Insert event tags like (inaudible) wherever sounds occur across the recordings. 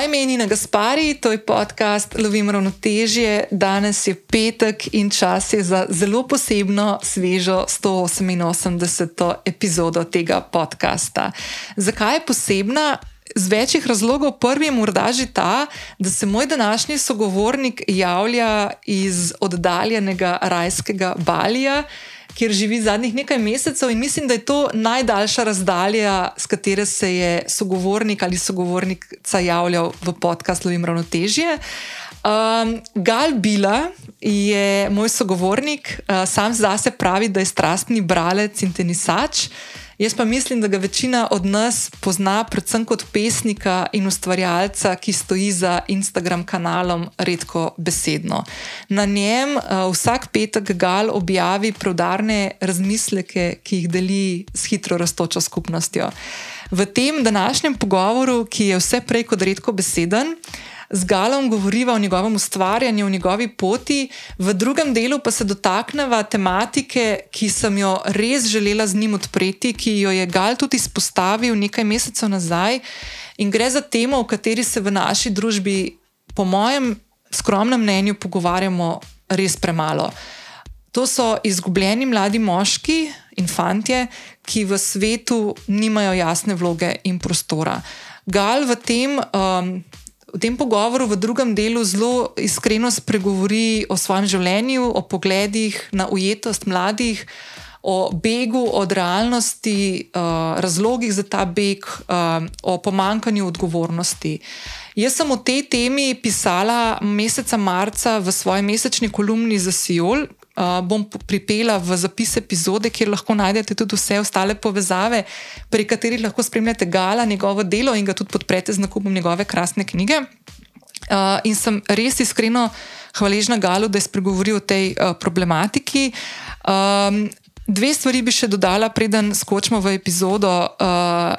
Moje ime je Nina Gaspari, to je podcast Lovim ravnotežje. Danes je petek in čas je za zelo posebno, svežo 188. epizodo tega podcasta. Zakaj je posebna? Z večjih razlogov. Prvi je morda že ta, da se moj današnji sogovornik javlja iz oddaljenega rajskega Balija kjer živi zadnjih nekaj mesecev in mislim, da je to najdaljša razdalja, s katero se je sogovornik ali sogovornica javljal v podkastu Lovim ravnotežje. Um, Gal Bila je moj sogovornik, uh, sam zase pravi, da je strastni bralec in tenisač. Jaz pa mislim, da ga večina od nas pozna predvsem kot pesnika in ustvarjalca, ki stoji za Instagram kanalom redko besedno. Na njem uh, vsak petek Gal objavi prodarne razmisleke, ki jih deli s hitro raztočo skupnostjo. V tem današnjem pogovoru, ki je vse prej kot redko beseden, z Galom govoriva o njegovem ustvarjanju, o njegovi poti, v drugem delu pa se dotakneva tematike, ki sem jo res želela z njim odpreti, ki jo je Gal tudi izpostavil nekaj mesecev nazaj. In gre za temo, o kateri se v naši družbi, po mojem skromnem mnenju, pogovarjamo res premalo. To so izgubljeni mladi moški in fantje, ki v svetu nimajo jasne vloge in prostora. Gal v tem um, v tem pogovoru, v drugem delu, zelo iskreno spregovori o svojem življenju, o pogledih na ujetost mladih, o begu od realnosti, uh, razlogih za ta beg, uh, o pomankanju odgovornosti. Jaz sem o tej temi pisala meseca marca v svoji mesečni kolumni za Sijol, uh, bom pripela v zapis epizode, kjer lahko najdete tudi vse ostale povezave, pri katerih lahko spremljate Gala, njegovo delo in ga tudi podprete z nakupom njegove krasne knjige. Uh, in sem res iskreno hvaležna Galu, da je spregovoril o tej uh, problematiki. Um, dve stvari bi še dodala, preden skočimo v epizodo. Uh,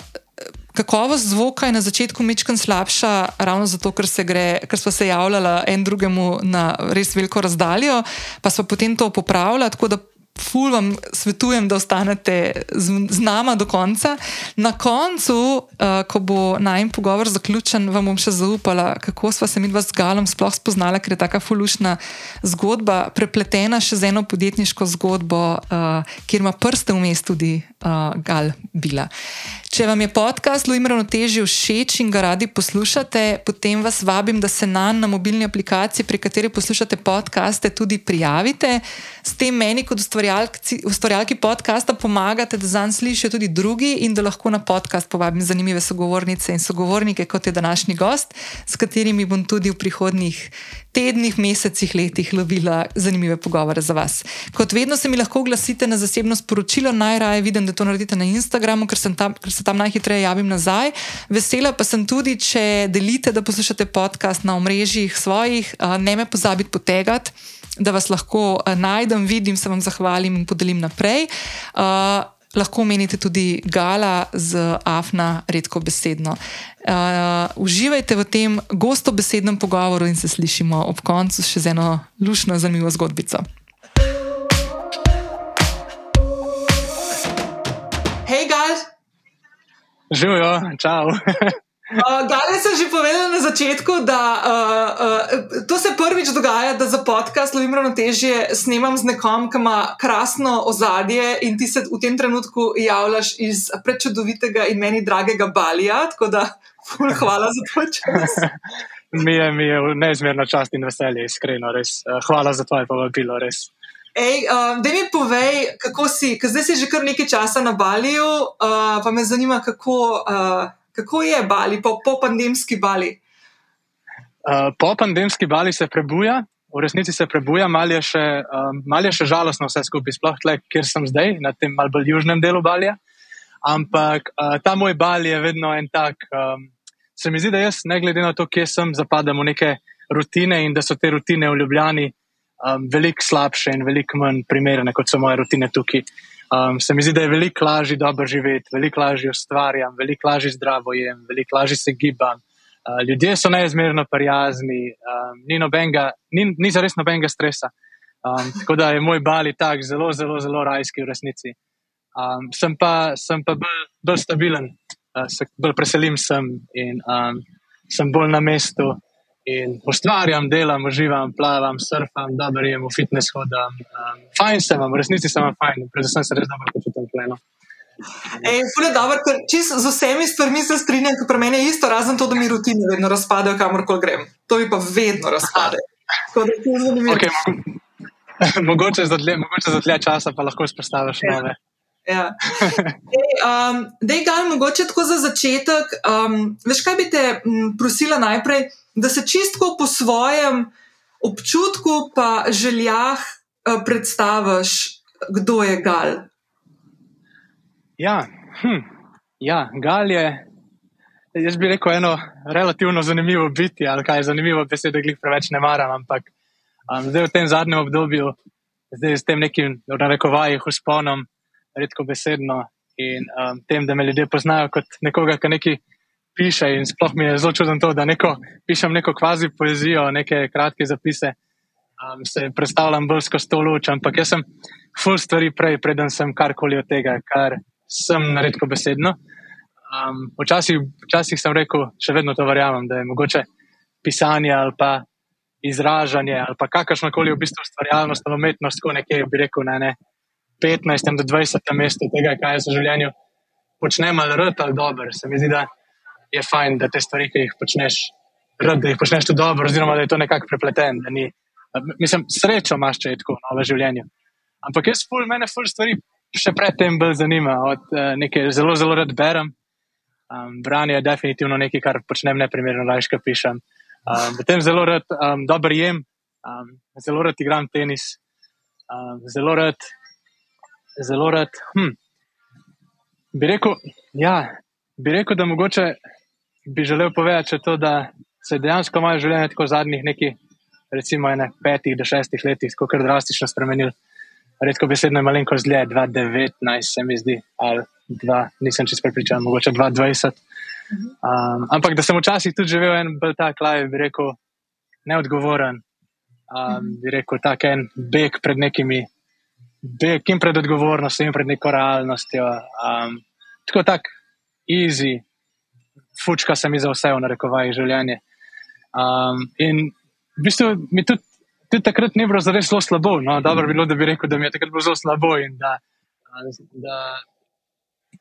kakovost zvoka je na začetku mečkam slabša, ravno zato, ker, gre, ker smo se javljali en drugemu na res veliko razdaljo, pa smo potem to popravljali. Tako da ful vam svetujem, da ostanete z, z nama do konca. Na koncu, uh, ko bo najem pogovor zaključen, vam bom še zaupala, kako sva se mi dva z Galom sploh spoznala, ker je tako fulušna zgodba, prepletena še z eno podjetniško zgodbo, uh, kjer ima prste vmes tudi uh, Gal Bila. Če vam je podcast Lujim ravnotežje všeč in ga radi poslušate, potem vas vabim, da se nam na mobilni aplikaciji, pri kateri poslušate podcaste, tudi prijavite. S tem meni, kot ustvarjalki podcasta, pomagate, da zanj slišijo tudi drugi in da lahko na podcast povabim zanimive sogovornice in sogovornike, kot je današnji gost, s katerimi bom tudi v prihodnjih tednih, mesecih, letih lovila zanimive pogovore za vas. Kot vedno se mi lahko oglasite na zasebno sporočilo, najraje vidim, da to naredite na Instagramu, ker, tam, ker se tam najhitreje javim nazaj. Vesela pa sem tudi, če delite, da poslušate podcast na omrežjih svojih, ne me pozabite potegati. Da vas lahko najdem, vidim, se vam zahvalim in podelim naprej. Uh, lahko menite tudi gala z afna, redko besedno. Uh, uživajte v tem gosto besednem pogovoru in se slišimo ob koncu še z eno lušno, zanimivo zgodbico. Hej, gal! Živijo, čau! (laughs) (laughs) Uh, Gale sem že povedala na začetku, da uh, uh, to se prvič dogaja, da za podcast Lovim ravnotežje snemam z nekom, ki ima krasno ozadje in ti se v tem trenutku javljaš iz prečudovitega in meni dragega Balija. Tako da, ful, hvala za tvoj čas. (laughs) mi, je, mi je neizmerna čast in veselje, iskreno, res. Hvala za tvoje povabilo, res. Ej, uh, da mi povej, kako si, ker zdaj si že kar nekaj časa na Baliju, uh, pa me zanima, kako. Uh, Kako je Bali, po, po pandemski Bali? Uh, po pandemski Bali se prebuja, v resnici se prebuja, malo je, um, mal je še žalostno vse skupaj, sploh tle, kjer sem zdaj, na tem malce bolj južnem delu Balija. Ampak uh, ta moj Bali je vedno en tak. Um, se mi zdi, da jaz, ne glede na to, kje sem, zapadam v neke rutine in da so te rutine v Ljubljani um, veliko slabše in veliko manj primerne kot so moje rutine tukaj. Um, se mi zdi, da je veliko lažje dobro živeti, veliko lažje ustvarjam, veliko lažje zdravo jem, veliko lažje se gibam. Uh, ljudje so neizmerno prijazni, um, ni, nobenga, ni, ni za res nobenega stresa. Um, tako da je moj bali tak zelo, zelo, zelo rajski v resnici. Um, sem pa, sem pa bolj, bolj stabilen, uh, se bolj preselim sem in um, sem bolj na mestu in ustvarjam, delam, uživam, plavam, surfam, dobro jem, v fitness hodam. Um, fajn sem, v resnici sem fajn, predvsem se res dobro počutim pleno. Ej, dobro, z vsemi stvarmi se strinjam, ker pri meni je isto, razen to, da mi rutine vedno razpadejo, kamorkoli grem. To mi pa vedno razpade. Okay, (laughs) mogoče za dlje časa pa lahko izpostaviš ja. nove. Ja. (laughs) Ej, um, dej, gal, mogoče tako za začetek. Um, veš, kaj bi te m, prosila najprej, da se čistko po svojem občutku pa željah uh, predstaviš, kdo je gal. Ja, hm. ja, gal je. Jaz bi rekel eno relativno zanimivo biti, ali kaj je zanimivo, besede, da jih preveč ne maram. Ampak um, zdaj v tem zadnjem obdobju, zdaj s tem nekim, da rekovaj, usponom, redko besedno in um, tem, da me ljudje poznajo kot nekoga, ki nekaj piše. In sploh mi je zelo čudno to, da neko, pišem neko kvazi poezijo, neke kratke zapise. Um, se predstavljam bolj skozi to luč, ampak jaz sem full stvari prej, preden sem karkoli od tega, kar sem redko besedno. Um, včasih, včasih sem rekel, še vedno to verjamem, da je mogoče pisanje ali pa izražanje ali pa kakršno koli v bistvu ustvarjalnost ali umetnost, ko nekje bi rekel na ne 15 do 20 mestu tega, kaj jaz v življenju počnem ali rad ali dober. Se mi zdi, da je fajn, da te stvari, ki jih počneš, rad, da jih počneš tudi dobro, oziroma da je to nekako prepleten. Ni, mislim, srečo imaš, če je tako v življenju. Ampak jaz, ful, mene, ful stvari še predtem bolj zanima. Od uh, nekaj zelo, zelo rad berem. Um, branje je definitivno nekaj, kar počnem neprimerno, lažje pišem. Um, potem zelo rad um, dobro jem, um, zelo rad igram tenis, um, zelo rad. Zelo rad. Hm. Bi, rekel, ja, bi rekel, da mogoče bi želel povedati to, da se dejansko moje življenje tako zadnjih nekaj, recimo, petih do šestih letih, tako drastično spremenilo redko besedno je malenko zle, 2019 se mi zdi, ali 2, nisem čest prepričan, mogoče 2020. Um, ampak da sem včasih tudi živel en bolj tak live, bi rekel, neodgovoren, um, bi rekel, tak en beg pred nekimi, beg in pred odgovornostjo in pred neko realnostjo. Um, tako tak, easy, fučka se mi za vse v narekovaji življenje. Um, in v bistvu mi tudi tudi takrat ni bilo zares zelo slabo. No, dobro bi bilo, da bi rekel, da mi je takrat bilo zelo slabo in da, da,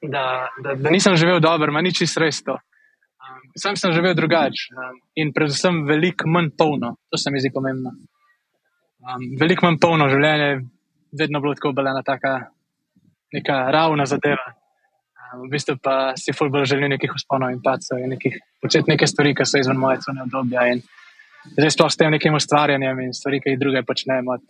da, da, da nisem živel dobro, ma nič res to. Um, sam sem živel drugače um, in predvsem veliko manj polno, to se mi zdi pomembno. Um, veliko manj polno življenje je vedno bilo tako belena, taka neka ravna zadeva. V bistvu pa si fulbol želim nekih usponov in pacov in nekih početi neke stvari, ki so izven moje cune obdobja. In, zdaj sploh s tem nekim ustvarjanjem in stvari, ki jih druge počnemo, od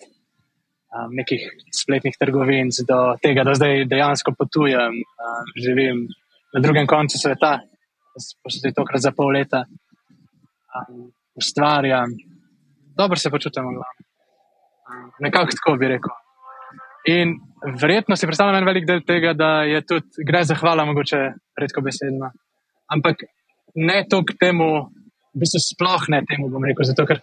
um, nekih spletnih trgovin do tega, da zdaj dejansko potujem, um, živim na drugem koncu sveta, posebej tokrat za pol leta, um, ustvarjam, dobro se počutim, um, nekako tako bi rekel. In verjetno si predstavljam en velik del tega, da je tudi gre za hvala, mogoče redko besedno. Ampak ne to k temu, v bistvu sploh ne temu, bom rekel, zato ker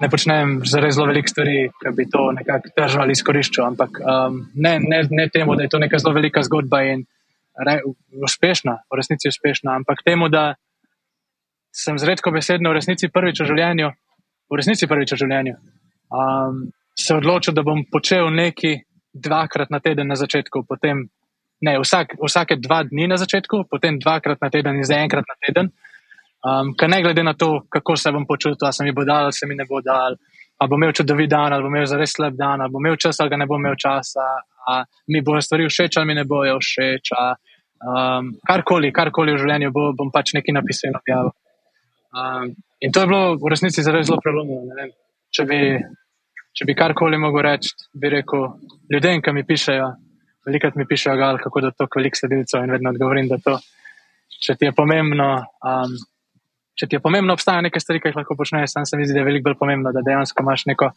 ne počnem zelo veliko stvari, ki bi to nekako držal ali izkoriščal. Ampak um, ne, ne, ne temu, da je to neka zelo velika zgodba in re, uspešna, v resnici uspešna, ampak temu, da sem zredko besedno v resnici prvič v življenju, v resnici prvič v življenju, um, se odločil, da bom počel nekaj dvakrat na teden na začetku, potem. Ne, vsak, vsake dva dni na začetku, potem dvakrat na teden in zdaj enkrat na teden. Um, Ker ne glede na to, kako se bom počutil, ali se mi bo dal, ali se mi ne bo dal, ali bom imel čudovit dan, ali bom imel zares slab dan, ali bom imel čas, ali ga ne bom imel časa, ali mi bojo stvari všeč, ali mi ne bojo všeč. Um, karkoli, karkoli v življenju bo, bom pač nekaj napisal in objavil. Um, in to je bilo v resnici zelo, zelo prelomno. Če bi, če bi karkoli mogel reči, bi rekel ljudem, ki mi pišejo, velikrat mi pišejo, gal, kako da to veliko sledilcev in vedno odgovorim, da to, če ti je pomembno. Um, če ti je pomembno, obstajajo neke stvari, ki jih lahko počneš, sam se mi zdi, da je veliko bolj pomembno, da dejansko imaš neko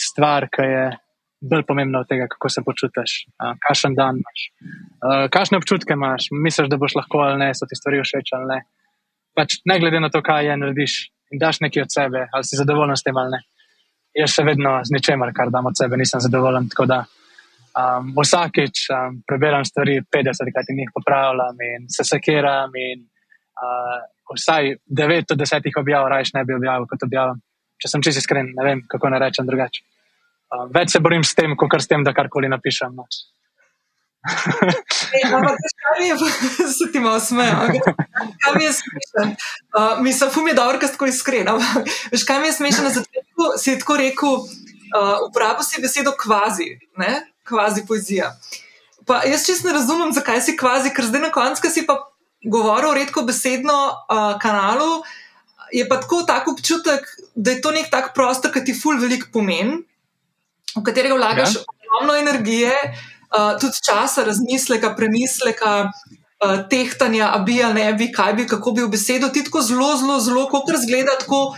stvar, ki je bolj pomembna od tega, kako se počutiš, uh, kakšen dan imaš, uh, kakšne občutke imaš, misliš, da boš lahko ali ne, so ti stvari všeč ali ne. Pač ne glede na to, kaj je, narediš in daš nekaj od sebe, ali si zadovoljen s tem ali ne. Jaz še vedno z ničemer, kar dam od sebe, nisem zadovoljen. Tako da um, vsakeč um, preberem stvari 50, krat jih popravljam in se sekiram in uh, vsaj 9 od 10 objav raje ne bi objavil kot objavim. Če sem čisto iskren, ne vem, kako naj rečem drugače. Uh, več se borim s tem, kot s tem, da karkoli napišem. No. (laughs) Se ti malo smejo, kaj mi je smešno. Uh, mislim, fum je dobro, ker si tako iskren. Veš, kaj mi je smešno na začetku? Si tako rekel, uh, uporabil si besedo kvazi, ne? kvazi poezija. Pa jaz čisto ne razumem, zakaj si kvazi, ker zdaj na koncu si pa govoril redko besedno uh, kanalu. Je pa tako tak občutek, da je to nek tak prostor, ki ti ful veliko pomeni, v katerega vlagaš ja. ogromno energije. Eh, tudi časa razmisleka, premisleka, uh, tehtanja, a bi ali ne bi, kaj bi, kako bi v besedo. Ti tako zelo, zelo, zelo, kot razgleda tako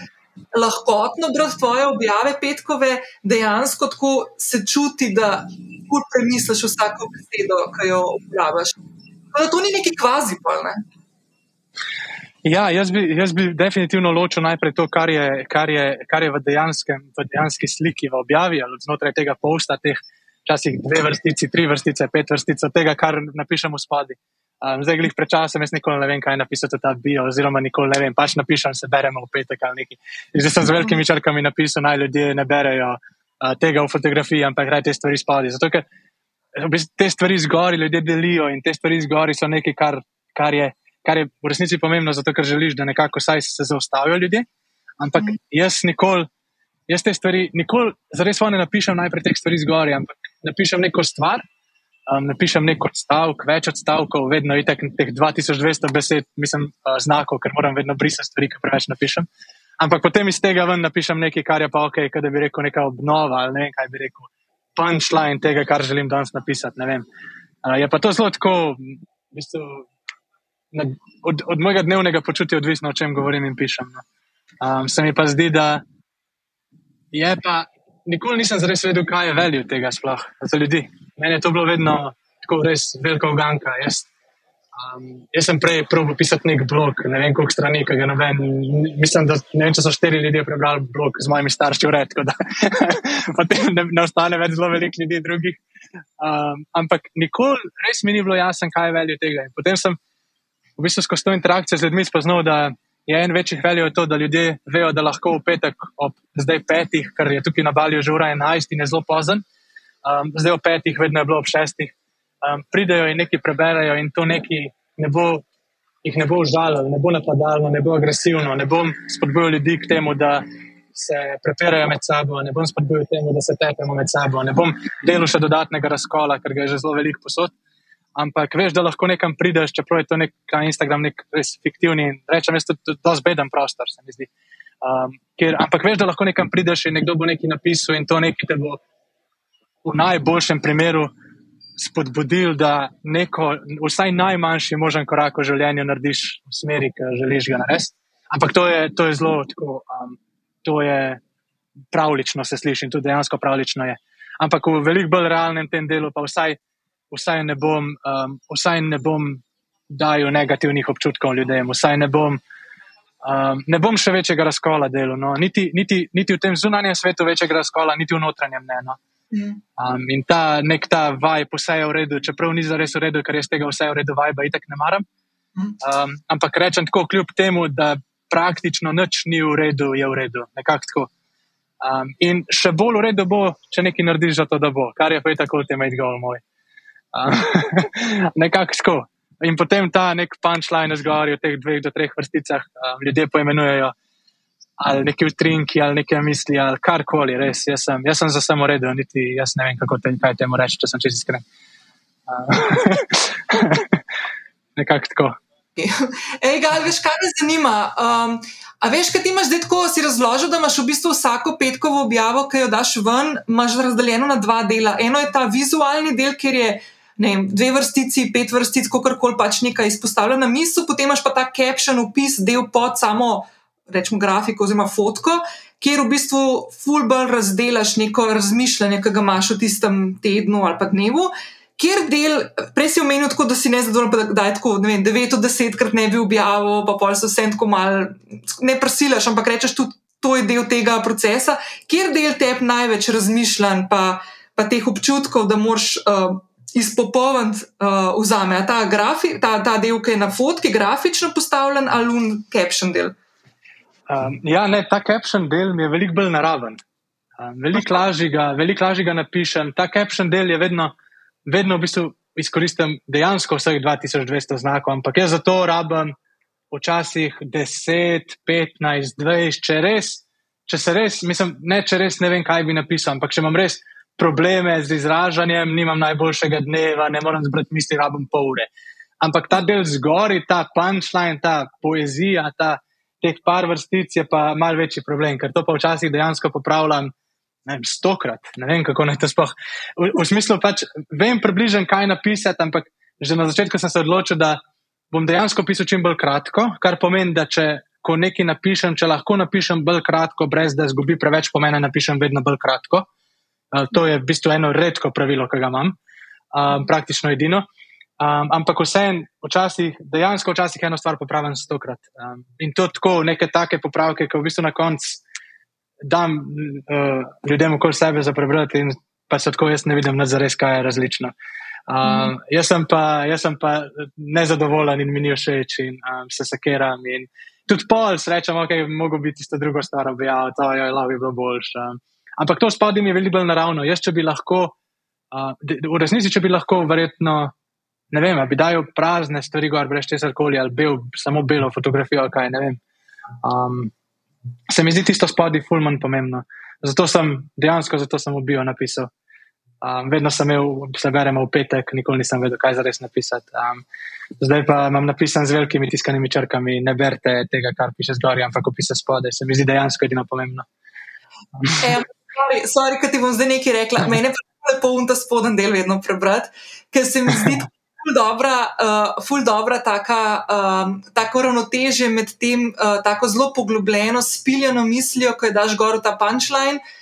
lahkotno brati tvoje objave petkove, dejansko tako se čuti, da kur premisliš vsako besedo, ki jo uporabiš. Da to ni neki kvazi pol, ne? Ja, jaz bi, jaz bi definitivno ločil najprej to, kar je, kar je, kar je v, v dejanski sliki, v objavi ali znotraj tega posta, teh včasih dve vrstici, tri vrstice, pet vrstic tega, kar napišemo spodaj. Um, zdaj, glih pred časom, jaz nikoli ne vem, kaj napisati ta bio, oziroma nikoli ne vem, pač napišem, se beremo v petek ali nekaj. Zdaj sem z velikimi črkami napisal, naj ljudje ne berejo uh, tega v fotografiji, ampak gre te stvari spodaj. Zato, ker te stvari zgori ljudje delijo in te stvari zgori so nekaj, kar, kar, je, kar je v resnici pomembno, zato ker želiš, da nekako saj se zaustavijo ljudje. Ampak mhm. jaz nikoli, jaz te stvari, nikoli, zares ne napišem najprej teh stvari zgori, ampak napišem neko stvar, um, napišem neko odstavek, več odstavkov, vedno je teh 2200 besed, mislim, uh, znakov, ker moram vedno brisati stvari, ki preveč napišem. Ampak potem iz tega ven napišem nekaj, kar je pa ok, da bi rekel neka obnova ali ne vem, kaj bi rekel, punčline tega, kar želim danes napisati. Uh, je pa to zelo tako, v bistvu, na, od, od mojega dnevnega počutja odvisno, o čem govorim in pišem. No. Um, se mi pa zdi, da je pa nikoli nisem zares vedel, kaj je veljo tega sploh za ljudi. Meni je to bilo vedno tako res velika uganka. Jaz, um, jaz sem prej probil pisati nek blog, ne vem koliko strani, ki ga noben. Mislim, da ne vem, če so štiri ljudi prebrali blog z mojimi starši, ured, tako da (laughs) potem ne, ne ostane več zelo veliko ljudi drugih. Um, ampak nikoli res mi ni bilo jasno, kaj je veljo tega. In potem sem v bistvu skozi to interakcijo z ljudmi spoznal, da je en večjih veljev to, da ljudje vejo, da lahko v petek ob zdaj petih, ker je tukaj na Balju že ura 11 in je zelo pozen, um, zdaj ob petih, vedno je bilo ob šestih, um, pridejo in nekaj preberajo in to nekaj ne bo, jih ne bo užalilo, ne bo napadalno, ne bo agresivno, ne bom spodbujal ljudi k temu, da se prepirajo med sabo, ne bom spodbujal temu, da se tepemo med sabo, ne bom delal še dodatnega razkola, ker ga je že zelo veliko posod ampak veš, da lahko nekam prideš, čeprav je to nek Instagram, nek res fiktivni in rečem, da je to zbeden prostor, se mi zdi. Um, ker, ampak veš, da lahko nekam prideš in nekdo bo nekaj napisal in to nekaj te bo v najboljšem primeru spodbudil, da neko, vsaj najmanjši možen korak v življenju narediš v smeri, ki želiš ga narediti. Ampak to je, to je zelo tako, um, to je pravlično se sliši in tudi dejansko pravlično je. Ampak v veliko bolj realnem tem delu pa vsaj vsaj ne bom, um, vsaj ne bom dajal negativnih občutkov ljudem, vsaj ne bom, um, ne bom še večjega razkola delal. No. Niti, niti, niti v tem zunanjem svetu večjega razkola, niti v notranjem ne. No. Mm. Um, in ta nek ta vaj, vse je v redu, čeprav ni za res v redu, ker jaz tega vse je v redu, pa itek ne maram. Mm. Um, ampak rečem tako, kljub temu, da praktično nič ni v redu, je v redu, nekako tako. Um, in še bolj v redu bo, če nekaj narediš za to, da bo, kar je pa tako, da te imaš govor moj. (laughs) nekako tako. In potem ta nek punčline zgori v teh dveh do treh vrsticah, um, ljudje poimenujejo ali neki utrinki, ali neke misli, ali karkoli, res. Jaz sem, jaz sem za samo redo, niti jaz ne vem, kako te, kaj temu reči, če sem čest iskren. (laughs) nekako tako. Ej, Gal, veš, kaj me zanima? Um, a veš, kaj ti imaš zdaj tako, si razložil, da imaš v bistvu vsako petkovo objavo, ki jo daš ven, imaš razdeljeno na dva dela. Eno je ta vizualni del, kjer je vem, dve vrstici, pet vrstic, kako koli pač nekaj izpostavlja na misli, potem imaš pa ta caption, opis, del pod samo, rečemo, grafiko oziroma fotko, kjer v bistvu fulbr razdelaš neko razmišljanje, ki ga imaš v tistem tednu ali pa dnevu. Ker del, prej si omenil, tako, da si ne zadovoljen, da je tako, ne vem, 9 od 10 krat ne bi objavil, pa pol so vse tako mal, ne prsilaš, ampak rečeš tudi, to je del tega procesa. Ker del tebe največ razmišljanj, pa, pa teh občutkov, da moraš uh, izpopolniti, uh, vzame ta, grafi, ta, ta del, ki je na fotki grafično postavljen, ali un caption del. Um, ja, ne, ta caption del mi je veliko bolj naraven. Um, veliko lažje ga, velik ga napišem. Ta caption del je vedno, vedno v bistvu izkoristim dejansko vseh 2200 znakov, ampak jaz za to rabim včasih 10, 15, 20, če res, če se res, mislim, ne, če res ne vem, kaj bi napisal, ampak če imam res probleme z izražanjem, nimam najboljšega dneva, ne morem zbrati misli, rabim pol ure. Ampak ta del zgori, ta punchline, ta poezija, ta teh par vrstic je pa mal večji problem, ker to pa včasih dejansko popravljam. Ne vem, stokrat, ne vem, kako naj to sploh. V, v smislu, pač vem približno, kaj napisati, ampak že na začetku sem se odločil, da bom dejansko pisal čim bolj kratko, kar pomeni, da če ko nekaj napišem, če lahko napišem bolj kratko, brez da izgubi preveč pomena, napišem vedno bolj kratko. Uh, to je v bistvu eno redko pravilo, ki ga imam, um, praktično edino. Um, ampak vseeno, včasih, dejansko včasih eno stvar popravim stokrat. Um, in to tako, neke take popravke, ki v bistvu na koncu dam uh, ljudem okoli sebe za prebrati, in pa se tako jaz ne vidim, da zares kaj je različno. Um, mm. jaz, sem pa, jaz sem pa nezadovoljen in mi ni všeč in um, se sakeram. Tudi pol srečam, je mogo biti isto drugo stvar objavljeno, to je lahko bilo boljše. Um, ampak to spodaj mi je veliko bolj naravno. Jaz, če bi lahko, uh, v resnici, če bi lahko, verjetno, ne vem, bi dajal prazne stvari, gor, brez česar koli, ali bel, samo belo fotografijo, kaj ne vem. Um, se mi zdi tisto spodaj fulman pomembno. Zato sem dejansko, zato sem v bio napisal. Um, vedno sem imel, se beremo v petek, nikoli nisem vedel, kaj za res napisati. Um, zdaj pa imam napisan z velikimi tiskanimi črkami, ne berite tega, kar piše zgoraj, ampak piše spodaj. Se mi zdi dejansko edino pomembno. Um. E, sorry, sorry, kaj ti bom zdaj nekaj rekla. Mene pa lepo um ta spodnji del vedno prebrati, ker se mi zdi. Ful dobra, uh, ful dobra taka, um, tako ravnoteže med tem, uh, tako zelo poglobljeno, spiljeno mislijo, ko je daš gor ta punchline, uh,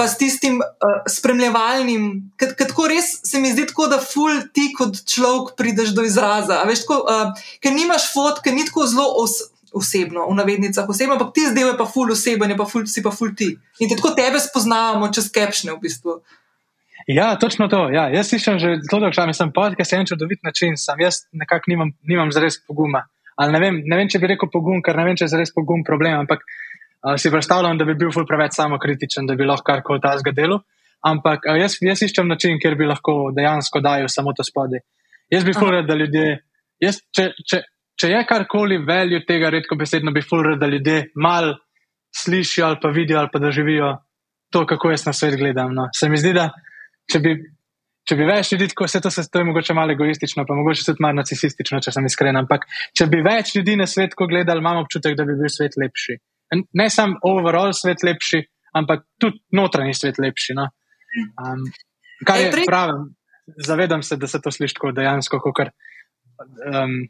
pa s tistim uh, spremljevalnim, ker tako res se mi zdi, tako, da ful ti kot človek prideš do izraza. Veš, tako, uh, ker nimaš fotke, ni tako zelo os osebno, v navednicah osebno, ampak ti zdaj je pa ful oseben, pa ful, si pa ful ti. In tako tebe spoznavamo čez kepšne v bistvu. Ja, točno to. Ja, jaz slišim že zelo dolgo, sem podcast en čudovit način, sam jaz nekako nimam, nimam zares poguma. Ne vem, ne vem, če bi rekel pogum, ker ne vem, če je zares pogum problem, ampak Uh, si predstavljam, da bi bil ful preveč samokritičen, da bi lahko karkoli ta zga delo. Ampak uh, jaz, jaz iščem način, kjer bi lahko dejansko dajal samo to spodaj. Jaz bi ful rekel, da ljudje, jaz, če, če, če je karkoli veljo tega redko besedno, bi ful rekel, da ljudje mal slišijo ali pa vidijo ali pa da živijo to, kako jaz na svet gledam. No. Se mi zdi, da če bi. Če bi več ljudi, tako se to, se to je mogoče malo egoistično, pa mogoče tudi malo narcisistično, če sem iskren, ampak če bi več ljudi na svet gledali, imam občutek, da bi bil svet lepši ne samo overall svet lepši, ampak tudi notranji svet lepši. No? Um, kar je pravi, zavedam se, da se to sliši tako dejansko, kot um,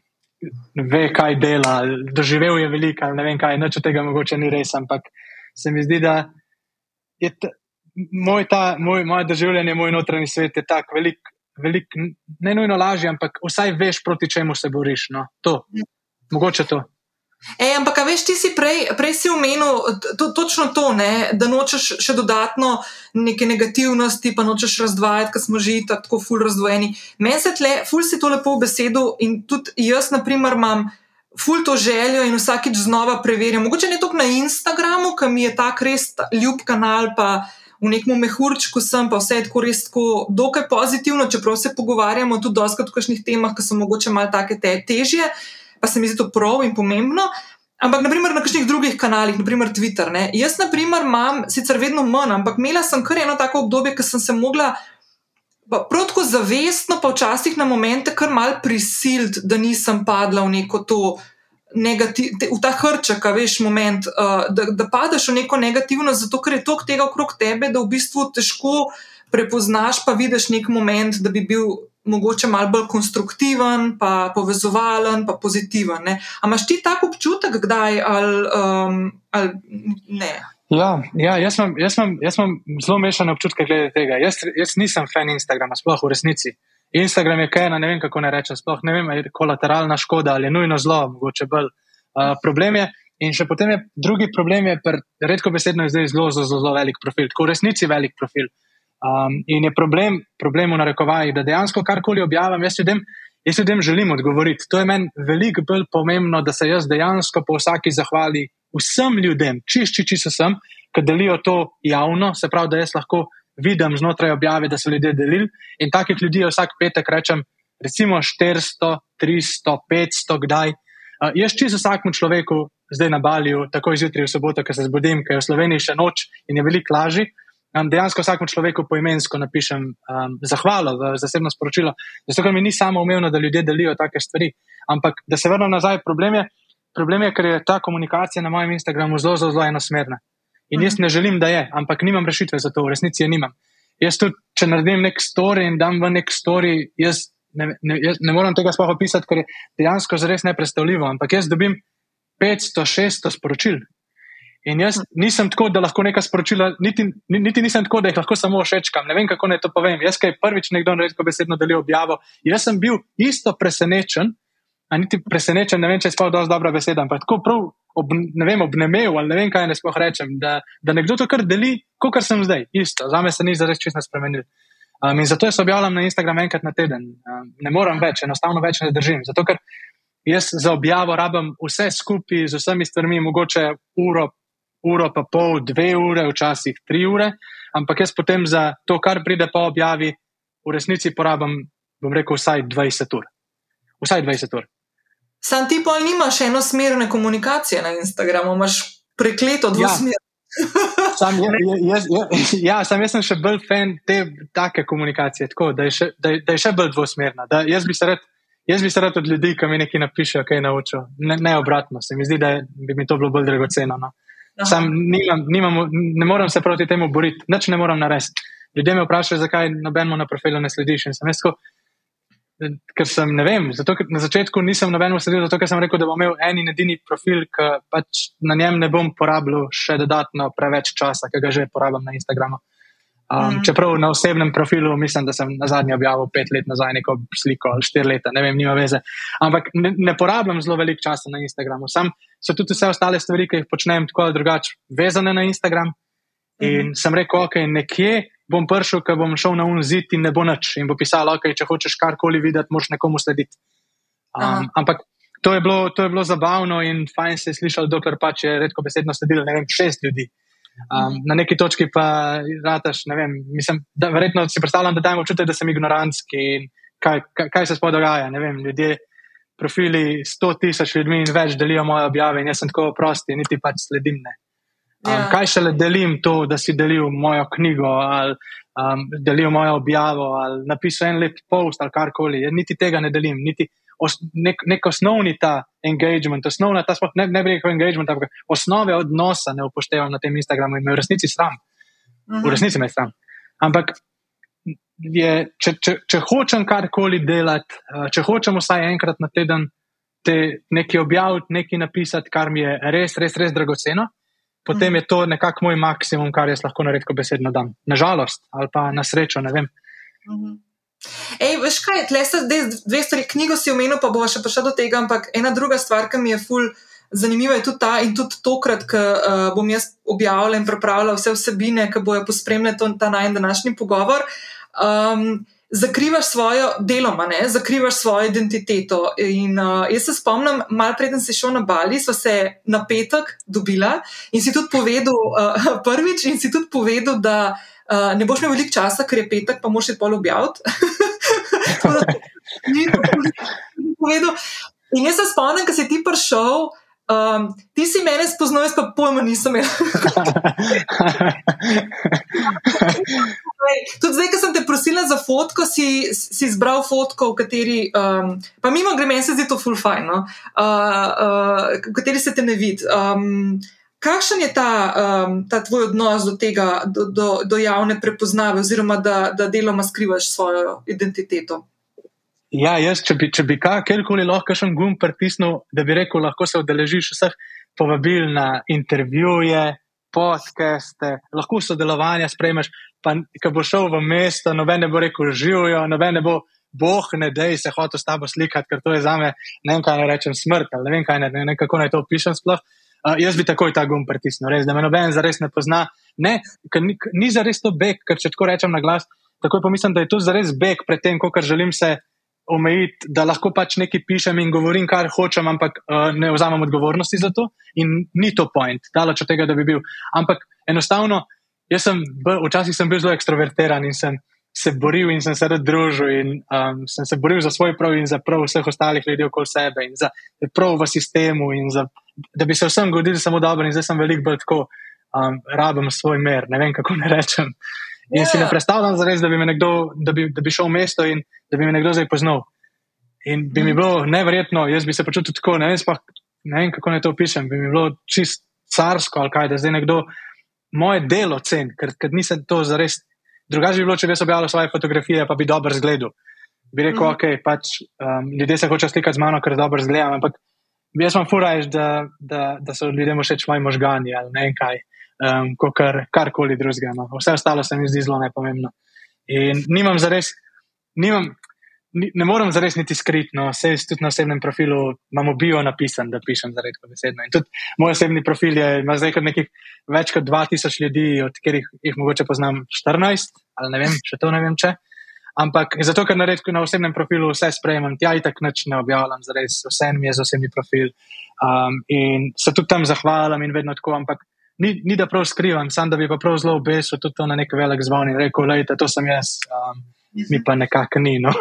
ve, kaj dela, doživel je veliko ne vem kaj, noč od tega mogoče ni res, ampak se mi zdi, da je ta, moj, ta, moj, moje doživljanje, moj notranji svet je tak velik. Velik, ne nujno lažje, ampak vsaj veš, proti čemu se boriš. No? To, mogoče to. E, ampak, veš, ti si prej, prej si omenil to, točno to, ne, da nočeš še dodatno neke negativnosti, pa nočeš razdvajati, ker smo že tako ful razdvojeni. Meni se tle, ful si to lepo v besedu in tudi jaz, na primer, imam. Ful to željo in vsakič znova preverjam. Mogoče ne toliko na Instagramu, ki mi je tako res ljub kanal, pa v nekem mehurčku sem, pa vse je tako res tako dokaj pozitivno, čeprav se pogovarjamo tudi dosti o kakšnih temah, ki so mogoče malo take te težje. Pa se mi zdi to prav in pomembno. Ampak, naprimer, na kakšnih drugih kanalih, naprimer Twitter. Ne? Jaz, na primer, imam sicer vedno manj, ampak imela sem kar eno tako obdobje, ko sem se mogla. Prav tako zavestno, pa včasih na momente, kar mal prisiliti, da nisem padla v neko to, negativ, te, v ta hrček, veš, moment, uh, da, da padeš v neko negativno, zato ker je toliko tega okrog tebe, da v bistvu težko prepoznaš, pa vidiš nek moment, da bi bil mogoče malo bolj konstruktiven, pa povezovalen, pa pozitiven. Ampak imaš ti tako občutek, kdaj ali, um, ali ne? Ja, ja jaz, imam, jaz, imam, jaz imam zelo mešane občutke glede tega. Jaz, jaz nisem fan Instagrama, sploh v resnici. Instagram je kaj, ne vem kako ne rečem, sploh ne vem, ali je kolateralna škoda ali je nujno zlo, mogoče bolj. Uh, problem je, in še potem je drugi problem, je, redko besedno je zdaj zelo, zelo, zelo velik profil, tako v resnici velik profil. Um, in je problem, problem v narekovajih, da dejansko karkoli objavim, jaz ljudem, jaz ljudem želim odgovoriti. To je meni veliko bolj pomembno, da se jaz dejansko po vsaki zahvali vsem ljudem, čišči, čisto sem, ki delijo to javno, se pravi, da jaz lahko vidim znotraj objave, da so ljudje delili. In takih ljudi vsak petek rečem, recimo 400, 300, 500, kdaj. Uh, jaz čisto vsakmu človeku zdaj na Balju, tako izjutraj v soboto, ko se zbudim, ker je v Sloveniji še noč in je veliko lažje um, dejansko vsakemu človeku poimensko napišem um, zahvalo v zasebno sporočilo. Zato, ker mi ni samo umevno, da ljudje delijo take stvari. Ampak, da se vrnem nazaj, problem je, problem je, ker je ta komunikacija na mojem Instagramu zelo, zelo, zelo enosmerna. In jaz ne želim, da je, ampak nimam rešitve za to, v resnici je nimam. Jaz tudi, če naredim nek story in dam v nek story, jaz ne, ne, jaz ne morem tega sploh opisati, ker je dejansko zares nepredstavljivo. Ampak jaz dobim 500, 600 sporočil In jaz nisem tako, da lahko nekaj sporočila, niti, niti nisem tako, da jih lahko samo všečkam. Ne vem, kako naj to povem. Jaz, ki je prvič nekdo redko besedno delil objavo, jaz sem bil isto presenečen, a niti presenečen, ne vem, če je sploh dovolj dobra beseda, ampak tako prav, ob, ne vem, obnemev ali ne vem, kaj ne sploh rečem, da, da nekdo to kar deli, kot kar sem zdaj. Isto, za me se ni zares čisto spremenil. Um, in zato jaz objavljam na Instagram enkrat na teden. Um, ne morem več, enostavno več ne držim. Zato, ker jaz za objavo rabim vse skupaj z vsemi stvarmi, mogoče uro, uro, pa pol, dve ure, včasih tri ure, ampak jaz potem za to, kar pride po objavi, v resnici porabim, bom rekel, vsaj 20 ur. Vsaj 20 ur. Sam ti pa nimaš enosmerne komunikacije na Instagramu, imaš prekleto dvosmer. Ja. (laughs) (laughs) Sam, jaz, jaz, ja, sam jaz sem še bolj fan te take komunikacije, tako, da, je še, da, je, da je še bolj dvosmerna. Jaz bi se rad. Jaz bi se rad od ljudi, ki mi nekaj napišejo, kaj naučijo. Ne, ne obratno, se mi zdi, da bi mi to bilo bolj dragoceno. No. Sam nimam, nimam, ne morem se proti temu boriti, nič ne morem narediti. Ljudje me vprašajo, zakaj nobenemu na profilu ne slediš. Sem tako, ker sem, ne vem, zato, ker na začetku nisem nobenemu sledil, zato ker sem rekel, da bom imel en in edini profil, ki pač na njem ne bom porabljal še dodatno preveč časa, ki ga že porabljam na Instagramu. Um, mm. Čeprav na osebnem profilu mislim, da sem na zadnji objavil pet let nazaj neko sliko ali štiri leta, ne vem, nima veze. Ampak ne, ne porabljam zelo veliko časa na Instagramu. Sam so tudi vse ostale stvari, ki jih počnem tako ali drugače, vezane na Instagram. In mm. sem rekel, ok, nekje bom prišel, ko bom šel na unzit in ne bo nič. In bo pisal, ok, če hočeš karkoli videti, moraš nekomu slediti. Um, ampak to je, bilo, to je bilo zabavno in fajn se je slišal, dokler pač je redko besedno sledilo, ne vem, šest ljudi. Um, na neki točki pa rataš, ne vem, mislim, da verjetno si predstavljam, da dajem občutek, da sem ignorantski in kaj, kaj, kaj se sploh dogaja. Ne vem, ljudje, profili 100 tisoč ljudmi in več delijo moje objave in jaz sem tako prosti, niti pač sledim. Ne. Um, ja. Kaj šele delim to, da si delil mojo knjigo ali um, delil mojo objavo ali napisal en lep post ali karkoli. Jaz niti tega ne delim, niti os, nek, nek osnovni ta engagement, osnovna ta, ne, ne bi rekel engagement, ampak osnove odnosa ne upoštevam na tem Instagramu in me v resnici sram. -huh. V mhm. resnici me sram. Ampak je, če, če, če hočem karkoli delati, uh, če hočem vsaj enkrat na teden te nekaj objaviti, nekaj napisati, kar mi je res, res, res dragoceno. Potem je to nekako moj maksimum, kar jaz lahko na redko besedno dam. Nažalost, ali pa na srečo, ne vem. Uh mhm. -huh. Ej, veš kaj, tle so dve stvari, knjigo si omenil, pa bo še prišel do tega, ampak ena druga stvar, ki mi je ful. Zanimivo je tudi ta, in tudi tokrat, ko uh, bom jaz objavila in pripravila vse vsebine, ki bojo pospremljali ta najmanj današnji pogovor. Um, zakrivaš svojo deloma, ne? zakrivaš svojo identiteto. In uh, jaz se spomnim, malo preden si šel na Bali, smo se na petek dobila in si tudi povedal, uh, (laughs) prvič, in si tudi povedal, da. Uh, ne boš imel veliko časa, ker je petek, pa moš še pol objaviti. (laughs) In jaz se spomnim, ko si ti prišel, um, ti si mene spoznal, jaz pa pojma nisem imel. (laughs) Tudi zdaj, ko sem te prosila za fotko, si, si izbral fotko, v kateri, um, pa mimo greme, se zdi to fulfajno, uh, uh, v kateri se te ne vidi. Um, Kakšen je ta, um, ta tvoj odnos do tega, do, do, do javne prepoznave, oziroma da, da deloma skrivaš svojo identiteto? Ja, jaz, če bi, če bi kakorkoli lahko še en gum pritisnil, da bi rekel, lahko se udeležiš vseh povabil na intervjuje, podcaste, lahko sodelovanja sprejmeš. Pa, ko bo šel v mesto, noben ne bo rekel živijo, noben ne bo. Boh ne dej se hotel s tabo slikati, ker to je za me, ne vem kaj naj rečem, smrt, ali ne vem kaj ne, ne, ne kako naj to opišem sploh. Uh, jaz bi takoj ta gum pritisnil, res, da me noben zares ne pozna. ne, ni, ni za res to beg, ker če tako rečem na glas, tako pomislim, da je to za res beg pred tem, kar želim se omejiti, da lahko pač nekaj pišem in govorim, kar hočem, ampak uh, ne vzamem odgovornosti za to. In ni to point, daleč od tega, da bi bil. Ampak enostavno, jaz sem, včasih sem bil zelo ekstrovertiran in sem se boril in sem se rad družil in um, sem se boril za svoj prav in za prav vseh ostalih ljudi okoli sebe in za prav v sistemu in za, da bi se vsem godili samo dobro in zdaj sem veliko bolj tako, um, rabim svoj mer, ne vem kako ne rečem. In yeah. si ne ja. predstavljam zares, da bi, nekdo, da, bi, da bi šel v mesto in da bi me nekdo zdaj poznal. In bi mm. mi bilo neverjetno, jaz bi se počutil tako, ne vem, spah, ne vem kako naj to opišem, bi mi bilo čist carsko ali kaj, da zdaj nekdo moje delo cen, ker, ker nisem to zares Drugače bi bilo, če bi jaz objavil svoje fotografije, pa bi dobro zgledal. Bi rekel, mm. ok, pač um, ljudje se hočejo slikati z mano, ker dobro zgledam, ampak jaz vam furajš, da, da, da so ljudem všeč moji možgani ali ne vem kaj, um, kar, karkoli drugega. No. Vse ostalo se mi zdi zelo nepomembno. In nimam zares, nimam, ne morem zares niti skriti, no, vse tudi na osebnem profilu imamo bio napisan, da pišem za redko besedno. In tudi moj osebni profil je, ima zdaj kot nekih več kot 2000 ljudi, od katerih jih mogoče poznam 14, ali ne vem, še to ne vem če. Ampak zato, ker na redku na osebnem profilu vse sprejemam, tja in tako ne objavljam, zares vse mi je za osebni profil. Um, in se tudi tam zahvalim in vedno tako, ampak ni, ni da prav skrivam, sam da bi pa prav zelo obesil tudi to na nek velik zvon in rekel, lejte, to sem jaz. Um, mi pa nekako ni. No. (laughs)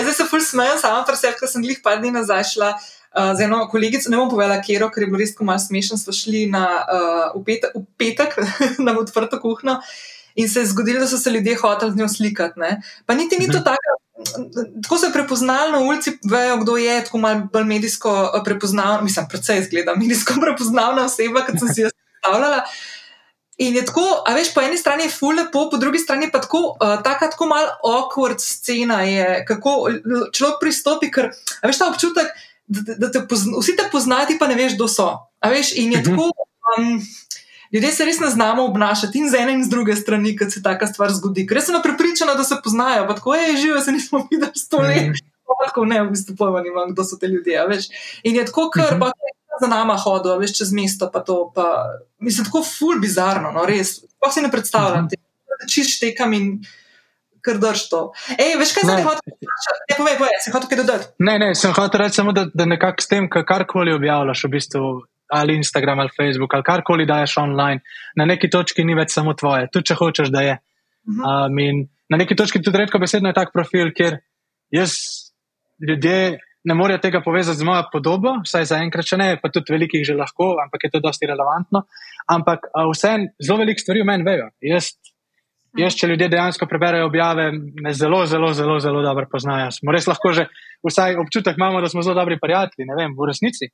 Zdaj se fulj smejem, samo pri sebi, ker sem jih par dni nazaj šla. Uh, z eno kolegico, ne bom povedala, kje je, ker je bilo res malo smešno. Smo šli na, uh, v, petek, v petek (laughs) na odprto kuhno in se je zgodilo, da so se ljudje hoteli z njo slikati. Ne? Pa niti ni to mhm. tako. Tako se je prepoznalo na ulici, vejo, kdo je, tako malo bolj medijsko prepoznavna, mislim, predvsej izgleda medijsko (laughs) prepoznavna oseba, kot sem si jo predstavljala. In je tako, a veš, po eni strani je ful lepo, po drugi strani pa tako, uh, tako malo awkward scena je, kako človek pristopi, ker, a veš, ta občutek, da, da te pozna, vsi te poznati, pa ne veš, kdo so. A veš, in je mhm. tako, um, ljudje se res ne znamo obnašati in z ene in z druge strani, kad se taka stvar zgodi. Ker sem prepričana, da se poznajo, pa tako je živo, se nismo (laughs) videli sto let. Mhm. Tako ne, v bistvu pojma nimam, kdo so te ljudje, veš. In je tako, ker pa za nami hodil, veš čez mesto. Pa to, pa, mislim, tako ful bizarno, no, res. Pa si ne predstavljam, da uh -huh. čiš tekam in kar drž to. Ej, veš, kaj se ti hoče reči? Ne, povej, povej, si hoče kaj dodati. Ne, ne, sem hotel reči samo, da, da nekako s tem, karkoli objavljaš, v bistvu. Ali Instagram ali Facebook ali karkoli daješ online, na neki točki ni več samo tvoje, tudi če hočeš, da je. Uh -huh. um, na neki točki tudi redko besedno je tak profil, kjer jaz ljudje ne morejo tega povezati z mojo podobo, vsaj za enkrat, če ne, pa tudi velikih že lahko, ampak je to dosti relevantno. Ampak vse, zelo veliko stvari v meni vejo. Jaz, jaz, če ljudje dejansko preberejo objave, me zelo, zelo, zelo, zelo dobro poznajo. Smo res lahko že, vsaj občutek imamo, da smo zelo dobri prijatelji, ne vem, v resnici.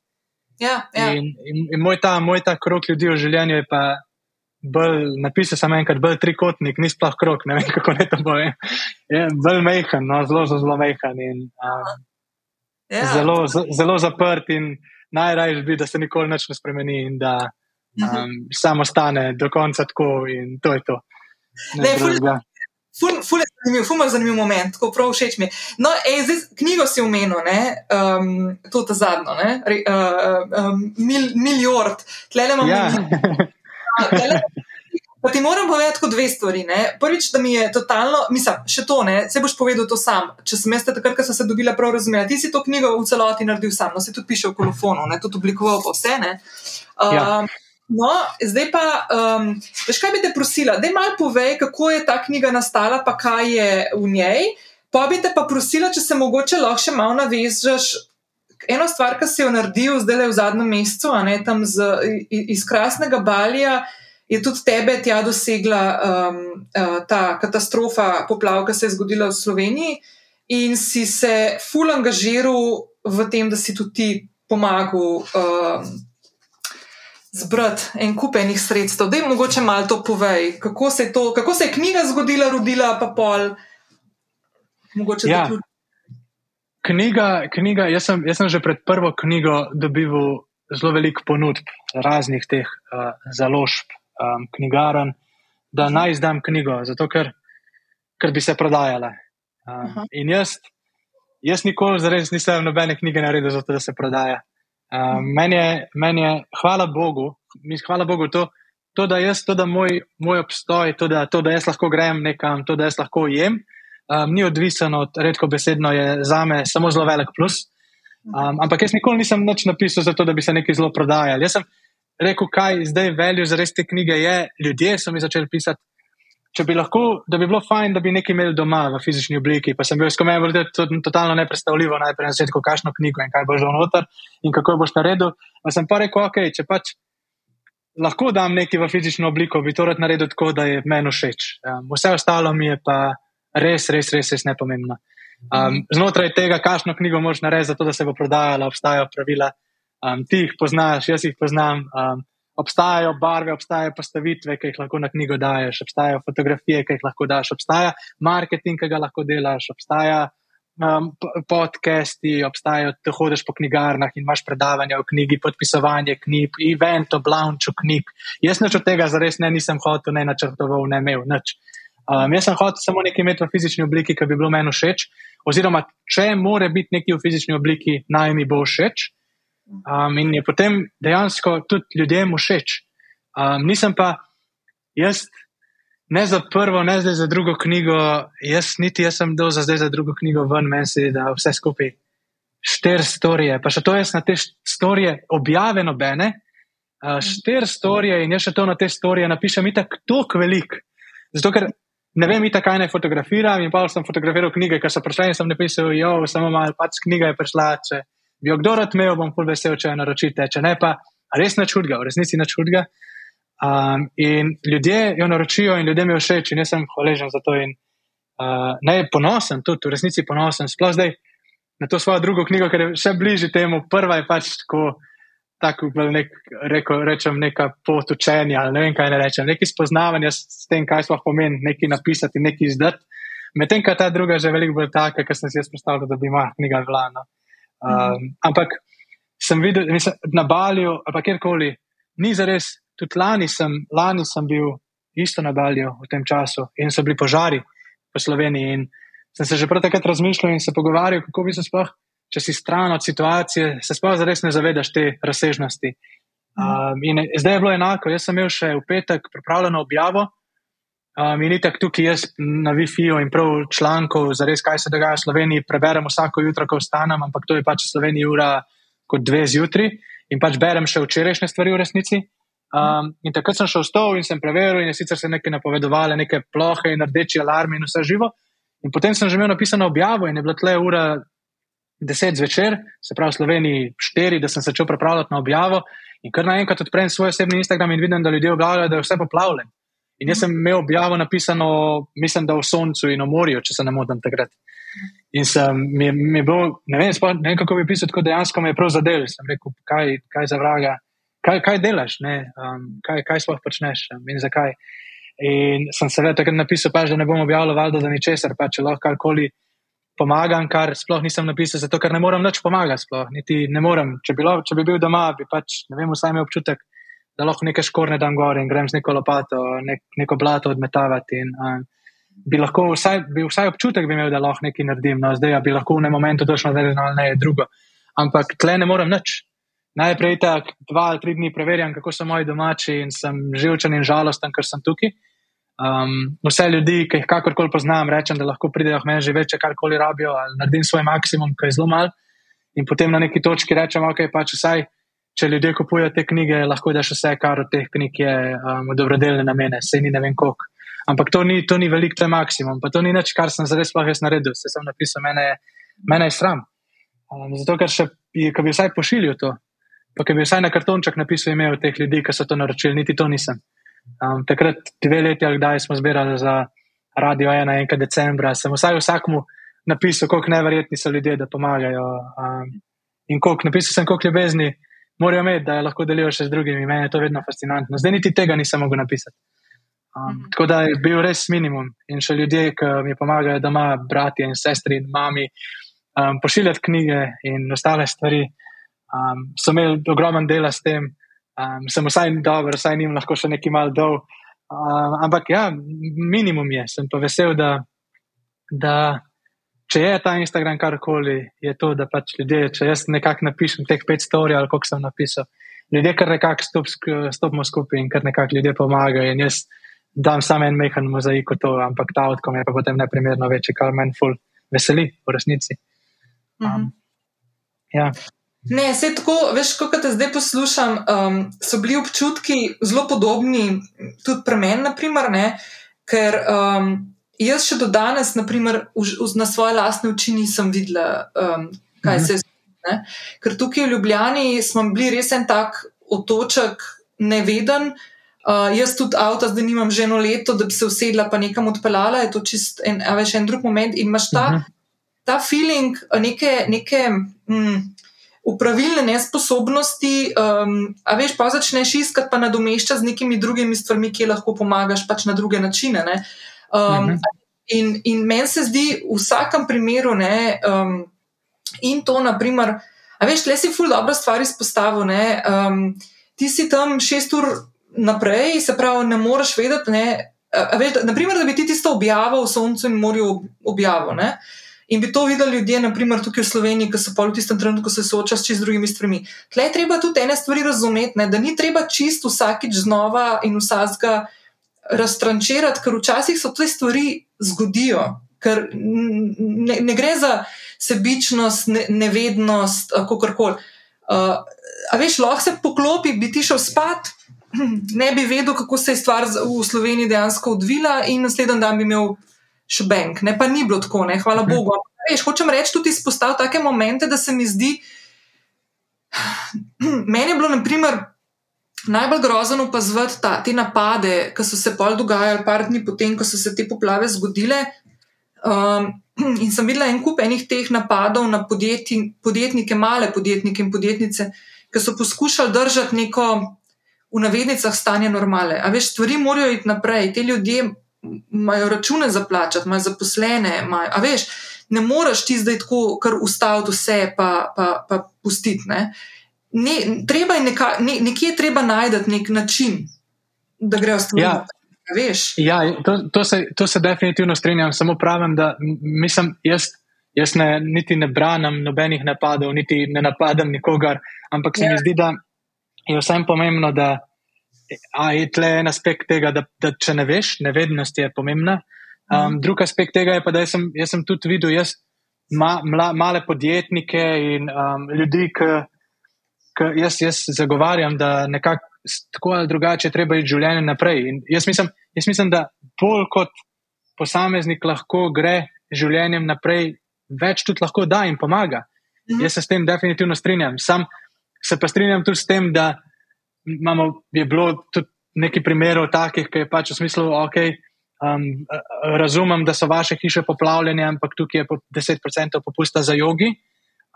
Ja, ja. In, in, in moj, ta, moj ta krok ljudi v življenju je pa. Bolj, napisal sem enkrat, bolj trikotnik, ni sploh krok, ne vem kako ne to povem. Je bolj mehen, no, zelo, zelo mehen. In, um, ja. zelo, zelo zaprt in najraje bi, da se nikoli več ne spremeni in da um, samo stane do konca tako in to je to. Ne, ne, Ful, ful je zanimiv, je zanimiv moment, tako prav všeč mi. No, ej, zdaj knjigo si umenil, um, to ta zadnjo, uh, um, mil, milijard, tle imamo. Ja. Pa ti moram povedati kot dve stvari. Ne? Prvič, da mi je totalno, mislim, še to ne, se boš povedal to sam. Če sem jaz takrat, ko sem se dobila prav razumela, ti si to knjigo v celoti naredil sam, no se tudi piše v kolofonu, ne, tudi oblikoval pa vse. Um, ja. No, zdaj pa, um, veš, kaj bi te prosila, da malo povej, kako je ta knjiga nastala, pa kaj je v njej. Pa bi te pa prosila, če se mogoče lahko še malo navežeš. Eno stvar, ki si jo naredil zdaj le v zadnjem mesecu, a ne tam z, iz krasnega balija, je tudi tebe tja dosegla um, uh, ta katastrofa poplav, ki se je zgodila v Sloveniji, in si se ful angažiral v tem, da si tudi ti pomagal. Um, Zbrati en kup enih sredstev, da jim mogoče malo to povej, kako se, to, kako se je knjiga zgodila, rodila, pa pol. Ja. Knjiga, knjiga jaz, sem, jaz sem že pred prvo knjigo dobil zelo veliko ponudb raznih teh uh, založb, um, knjigaren, da mhm. naj izdam knjigo, zato ker, ker bi se prodajala. Um, in jaz, jaz nikoli zares nisem nobene knjige naredil, zato da se prodaja. Meni, je, meni je, hvala Bogu, mi hvala Bogu to, to, da jaz, to, da moj, moj obstoj, to da, to, da jaz lahko grem nekam, to, da jaz lahko jem, um, ni odvisen od redko besedno, je za me samo zelo velik plus. Um, ampak jaz nikoli nisem nič napisal za to, da bi se nekaj zelo prodajali. Jaz sem rekel, kaj zdaj veljo za res te knjige je, ljudje so mi začeli pisati če bi lahko, da bi bilo fajn, da bi nekaj imeli doma v fizični obliki. Pa sem bil skomen, da je to totalno nepredstavljivo, najprej na svetu, kakšno knjigo in kaj boš dal noter in kako boš naredil. Pa sem pa rekel, ok, če pač lahko dam nekaj v fizično obliko, bi to rad naredil tako, da je meni všeč. Um, vse ostalo mi je pa res, res, res, res nepomembno. Um, znotraj tega, kakšno knjigo moš narediti, zato da se bo prodajala, obstajajo pravila. Um, ti jih poznaš, jaz jih poznam. Um, obstajajo barve, obstajajo postavitve, ki jih lahko na knjigo daješ, obstajajo fotografije, ki jih lahko daš, obstaja marketing, ki ga lahko delaš, obstaja um, podcasti, obstajajo, da hodiš po knjigarnah in imaš predavanja o knjigi, podpisovanje knjig, event, o knjig. Jaz nič od tega zares ne nisem hotel, ne načrtoval, ne imel nič. Um, jaz sem hotel samo nekaj imeti v fizični obliki, ki bi bilo meni všeč, oziroma če more biti nekaj v fizični obliki, naj mi bo všeč. Um, in je potem dejansko tudi ljudem všeč. Um, nisem pa jaz, ne za prvo, ne zdaj za drugo knjigo, jaz niti jaz sem dol za zdaj za drugo knjigo ven, meni se da vse skupaj štiri storije. Pa še to jaz na te storije objave nobene, uh, štiri storije in jaz še to na te storije napišem, itak toliko velik. Zato ker ne vem, itak kaj naj fotografiram in pa sem fotografiral knjige, ker so prišle in sem napisal, jo, samo malo, pač knjiga je prišla. Če, bi jo kdo rad imel, bom pol vesel, če jo naročite, če ne pa res na čudga, v resnici na čudga. Um, in ljudje jo naročijo in ljudem je všeč in jaz sem hvaležen za to in uh, ne ponosen, tudi v resnici ponosen, sploh zdaj na to svojo drugo knjigo, ker je še bližje temu. Prva je pač tako, tako nek, reko, rečem, neka pot učenja, ali ne vem kaj ne rečem, neki spoznavanja s tem, kaj sploh pomeni, nekaj napisati, nekaj izdati. Medtem, ko ta druga že veliko bolj taka, ker sem si jaz predstavljal, da bi ima knjiga vlana. Um, ampak sem videl, mislim, na Balju, ali kjerkoli, ni za res. Tudi lani sem, lani sem bil isto na Balju v tem času in so bili požari po Sloveniji. In sem se že prav takrat razmišljal in se pogovarjal, kako bi se sploh, če si stran od situacije, se sploh zares ne zavedaš te razsežnosti. Um, in zdaj je bilo enako. Jaz sem imel še v petek pripravljeno objavo. Um, in tako tukaj jaz na Wi-Fi-ju in prav člankov, za res, kaj se dogaja v Sloveniji, preberem vsako jutro, ko vstanem, ampak to je pač v Sloveniji ura kot dve zjutraj in pač berem še včerajšnje stvari v resnici. Um, in takrat sem šel v stol in sem preveril, in sicer se nekaj napovedovali, neke plohe in rdeči alarmi in vse živo. In potem sem že imel napisano objavo in je bila tle ura deset zvečer, se pravi v Sloveniji štiri, da sem začel pripravljati na objavo. In kar naenkrat odprem svoj osebni Instagram in vidim, da ljudje objavljajo, da je vse poplavljeno. In jaz sem imel objavo napisano, mislim, da v Soncu in o morju, če se ne motim takrat. In sem, mi, mi je bilo, ne vem, spod, ne vem, kako bi pisal, tako dejansko me je prav zadel. Sem rekel, kaj, kaj za vraga, kaj, kaj delaš, um, kaj, kaj sploh počneš um, in zakaj. In sem seveda takrat napisal, pač, da ne bom objavljal valjda za ničesar, pa če lahko karkoli pomagam, kar sploh nisem napisal, zato ker ne morem nič pomagati, sploh niti ne morem. Če bi, če bi bil doma, bi pač, ne vem, vsaj imel občutek da lahko nekaj škorne dam gor in grem z neko lopato, nek, neko blato odmetavati. In, um, bi lahko vsaj, bi vsaj občutek bi imel, da lahko nekaj naredim, no zdaj bi lahko v nekem momentu točno vedel, ali ne je drugo. Ampak tle ne morem nič. Najprej tako dva ali tri dni preverjam, kako so moji domači in sem živčen in žalosten, ker sem tukaj. Um, vse ljudi, ki jih kakorkoli poznam, rečem, da lahko pridejo k meni že več, karkoli rabijo, ali naredim svoj maksimum, ki je zelo mal. In potem na neki točki rečem, ok, pač vsaj če ljudje kupujejo te knjige, lahko daš vse, kar od teh knjig je um, v dobrodelne namene, se ni ne vem koliko. Ampak to ni, to ni velik, to je maksimum, pa to ni nič, kar sem zares sploh jaz naredil, se sem napisal, mene, mene je sram. Um, zato, ker še, ko bi vsaj pošiljal to, pa ker bi vsaj na kartonček napisal ime teh ljudi, ki so to naročili, niti to nisem. Um, takrat, dve leti ali kdaj smo zbirali za Radio 1, enka decembra, sem vsaj vsakmu napisal, koliko neverjetni so ljudje, da pomagajo. Um, in koliko, napisal sem, koliko ljubezni morajo imeti, da lahko delijo še z drugimi. Meni je to vedno fascinantno. Zdaj niti tega nisem mogel napisati. Um, mm -hmm. Tako da je bil res minimum. In še ljudje, ki mi pomagajo, da ima bratje in sestri in mami, um, pošiljati knjige in ostale stvari, um, so imeli ogromen dela s tem. Um, sem vsaj dober, vsaj njim lahko še nekaj mal dol. Um, ampak ja, minimum je. Sem pa vesel, da, da če je ta Instagram karkoli, je to, da pač ljudje, če jaz nekako napišem teh pet storij ali koliko sem napisal, ljudje kar nekako stop, stopimo skupaj in kar nekako ljudje pomagajo. In jaz dam samo en mehan mozaik v to, ampak ta odkom je pa potem neprimerno večji, kar meni ful veseli v resnici. Um, -hmm. Ja. Ne, vse tako, veš, kot te zdaj poslušam, um, so bili občutki zelo podobni, tudi pri meni, ker um, jaz še do danes, naprimer, v, v, na svoje lastne oči nisem videla, um, kaj mhm. se je zgodilo. Ker tukaj v Ljubljani smo bili res en tak otoček, neveden. Uh, jaz tudi avto zdaj nimam že eno leto, da bi se usedla pa nekam odpeljala, je to čist en, veš, en drug moment in imaš ta, uh mhm. -huh. ta feeling neke. neke mm, Upravilne nesposobnosti, um, a veš, pa začneš iskati, pa nadomeščati z nekimi drugimi stvarmi, ki lahko pomagaš pač na druge načine. Um, uh mhm. In, in meni se zdi v vsakem primeru, ne, um, in to, naprimer, a veš, le si ful dobro stvar izpostavil. Um, ti si tam šest ur naprej, se pravi, ne moreš vedeti. Ne, veš, da, naprimer, da bi ti tisto objavil v Soncu in morju objavil. Ne, In bi to videli ljudje, naprimer tukaj v Sloveniji, ki so pa v tistem trenutku se soočali s čist drugimi stvarmi. Tle je treba tudi ene stvari razumeti, ne? da ni treba čist vsakič znova in vsakega raztrančirati, ker včasih se te stvari zgodijo, ker ne, ne gre za sebičnost, ne, nevednost, kako koli. Uh, a veš, lahko se poklopi, bi ti šel spat, (clears throat) ne bi vedel, kako se je stvar v Sloveniji dejansko odvila, in naslednji dan bi imel še bank. Ne, pa ni bilo tako, ne, hvala mhm. Bogu. Veš, hočem reči, tudi izpostaviti take momente, da se mi zdi, (clears throat) meni je bilo, na primer, najbolj grozno opazovati te napade, ki so se pol dogajali, par dni potem, ko so se te poplave zgodile. Um, (clears throat) in sem videla en kup enih teh napadov na podjetji, podjetnike, male podjetnike in podjetnice, ki so poskušali držati neko, v navednicah, stanje normale. A veš, stvari morajo iti naprej, te ljudje imajo račune za plačati, imajo zaposlene. Imajo, a veš, ne moreš ti zdaj tako kar ustaviti vse, pa, pa, pa pustiti. Ne, treba je neka, ne, nekje treba najti nek način, da grejo stvari. Ja. Ja, to, to, se, to se definitivno strinjam, samo pravim, da mislim, jaz, jaz ne, niti ne branim nobenih napadov, niti ne napadam nikogar, ampak se ja. mi zdi, da je vsem pomembno, da je tle en aspekt tega, da, da če ne veš, nevednost je pomembna. Um, mm. Drugi aspekt tega je pa, da sem, jaz sem tudi videl jaz, ma, mla, male podjetnike in um, ljudi, ki jaz, jaz zagovarjam, da nekako tako ali drugače treba iti življenje naprej. In jaz mislim, jaz mislim, da bolj kot posameznik lahko gre življenjem naprej, več tudi lahko da in pomaga. Mhm. Jaz se s tem definitivno strinjam. Sam se pa strinjam tudi s tem, da imamo, je bilo tudi nekaj primerov takih, ki je pač v smislu, ok. Um, razumem, da so vaše hiše poplavljene, ampak tukaj je po 10% popusta za jogi.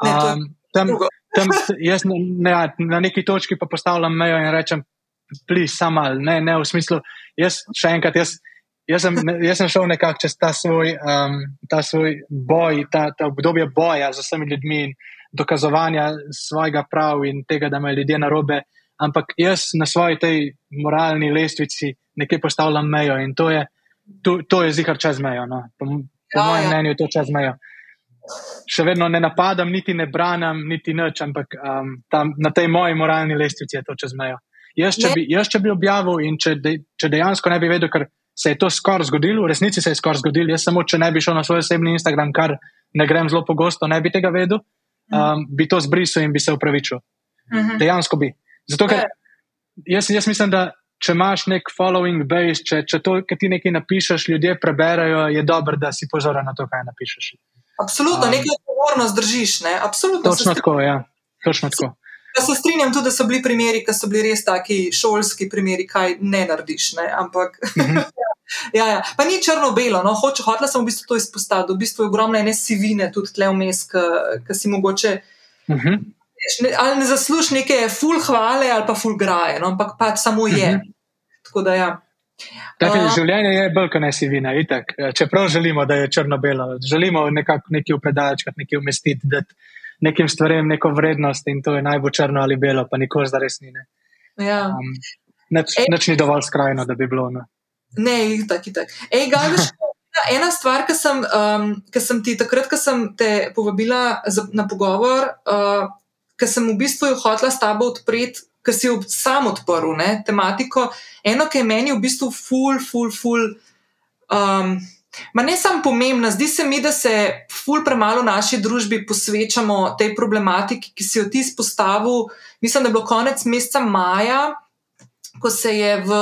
Um, tam, tam jaz ne, na neki točki pa postavljam mejo in rečem, pli, samo malo, ne, ne v smislu. Jaz še enkrat, jaz, jaz, sem, jaz sem šel nekako čez ta svoj, um, ta svoj boj, ta, ta obdobje boja z vsemi ljudmi in dokazovanja svojega prav in tega, da me ljudje narobe. Ampak jaz na svoji tej moralni lestvici nekje postavljam mejo in to je, to, to je zihar čez mejo. No. Po, po ja, mojem ja. mnenju je to čez mejo še vedno ne napadam, niti ne branim, niti nič, ampak um, tam, na tej moji moralni lestvici je to čez mejo. Jaz, če, bi, jaz, če bi objavil in če, de, če dejansko ne bi vedel, ker se je to skoraj zgodilo, v resnici se je skoraj zgodilo, jaz samo, če ne bi šel na svoj osebni Instagram, kar ne grem zelo pogosto, ne bi tega vedel, mhm. um, bi to zbrisal in bi se upravičil. Mhm. Dejansko bi. Zato, ker jaz, jaz mislim, da. Če imaš nek following base, če, če to, kar ti nekaj napišeš, ljudje preberajo, je dobro, da si pozoren na to, kaj napišeš. Absolutno, um, nekaj odgovornost držiš. Ne? Absolutno. Točno tako, ja. Točno tako. Ja, se strinjam tudi, da so bili primeri, ki so bili res taki šolski primeri, kaj ne narediš. Ne? Ampak, mhm. (laughs) ja, ja. pa ni črno-belo. No? Hoče, hotela sem v bistvu to izpostaviti. V bistvu je ogromne ene sivine tudi tle vmes, ki si mogoče. Mhm. Ali ne zaslužiš neke full hvale ali pa full graje, no? ampak pač samo je. Mhm. Tako da ja. Tako, uh, življenje je bolj kot nesivina, itak. Čeprav želimo, da je črno-belo, želimo nekako nekaj upredati, nekaj umestiti, da nekim stvarem neko vrednost in to je najbolj črno ali belo, pa nikoli za res ni. Ne. Ja. Um, neč, neč ni dovolj skrajno, da bi bilo. No. Ne, itak, itak. Ej, Gabiš, (laughs) ena stvar, ki sem, um, sem ti takrat, ko sem te povabila za, na pogovor, uh, ki sem v bistvu hotela s tabo odpreti, ki si jo sam odprl, ne, tematiko. Eno, ki je meni v bistvu ful, ful, ful. Um, Ma ne samo pomembna, zdi se mi, da se ful premalo v naši družbi posvečamo tej problematiki, ki si jo ti izpostavil. Mislim, da je bilo konec meseca maja, ko se je v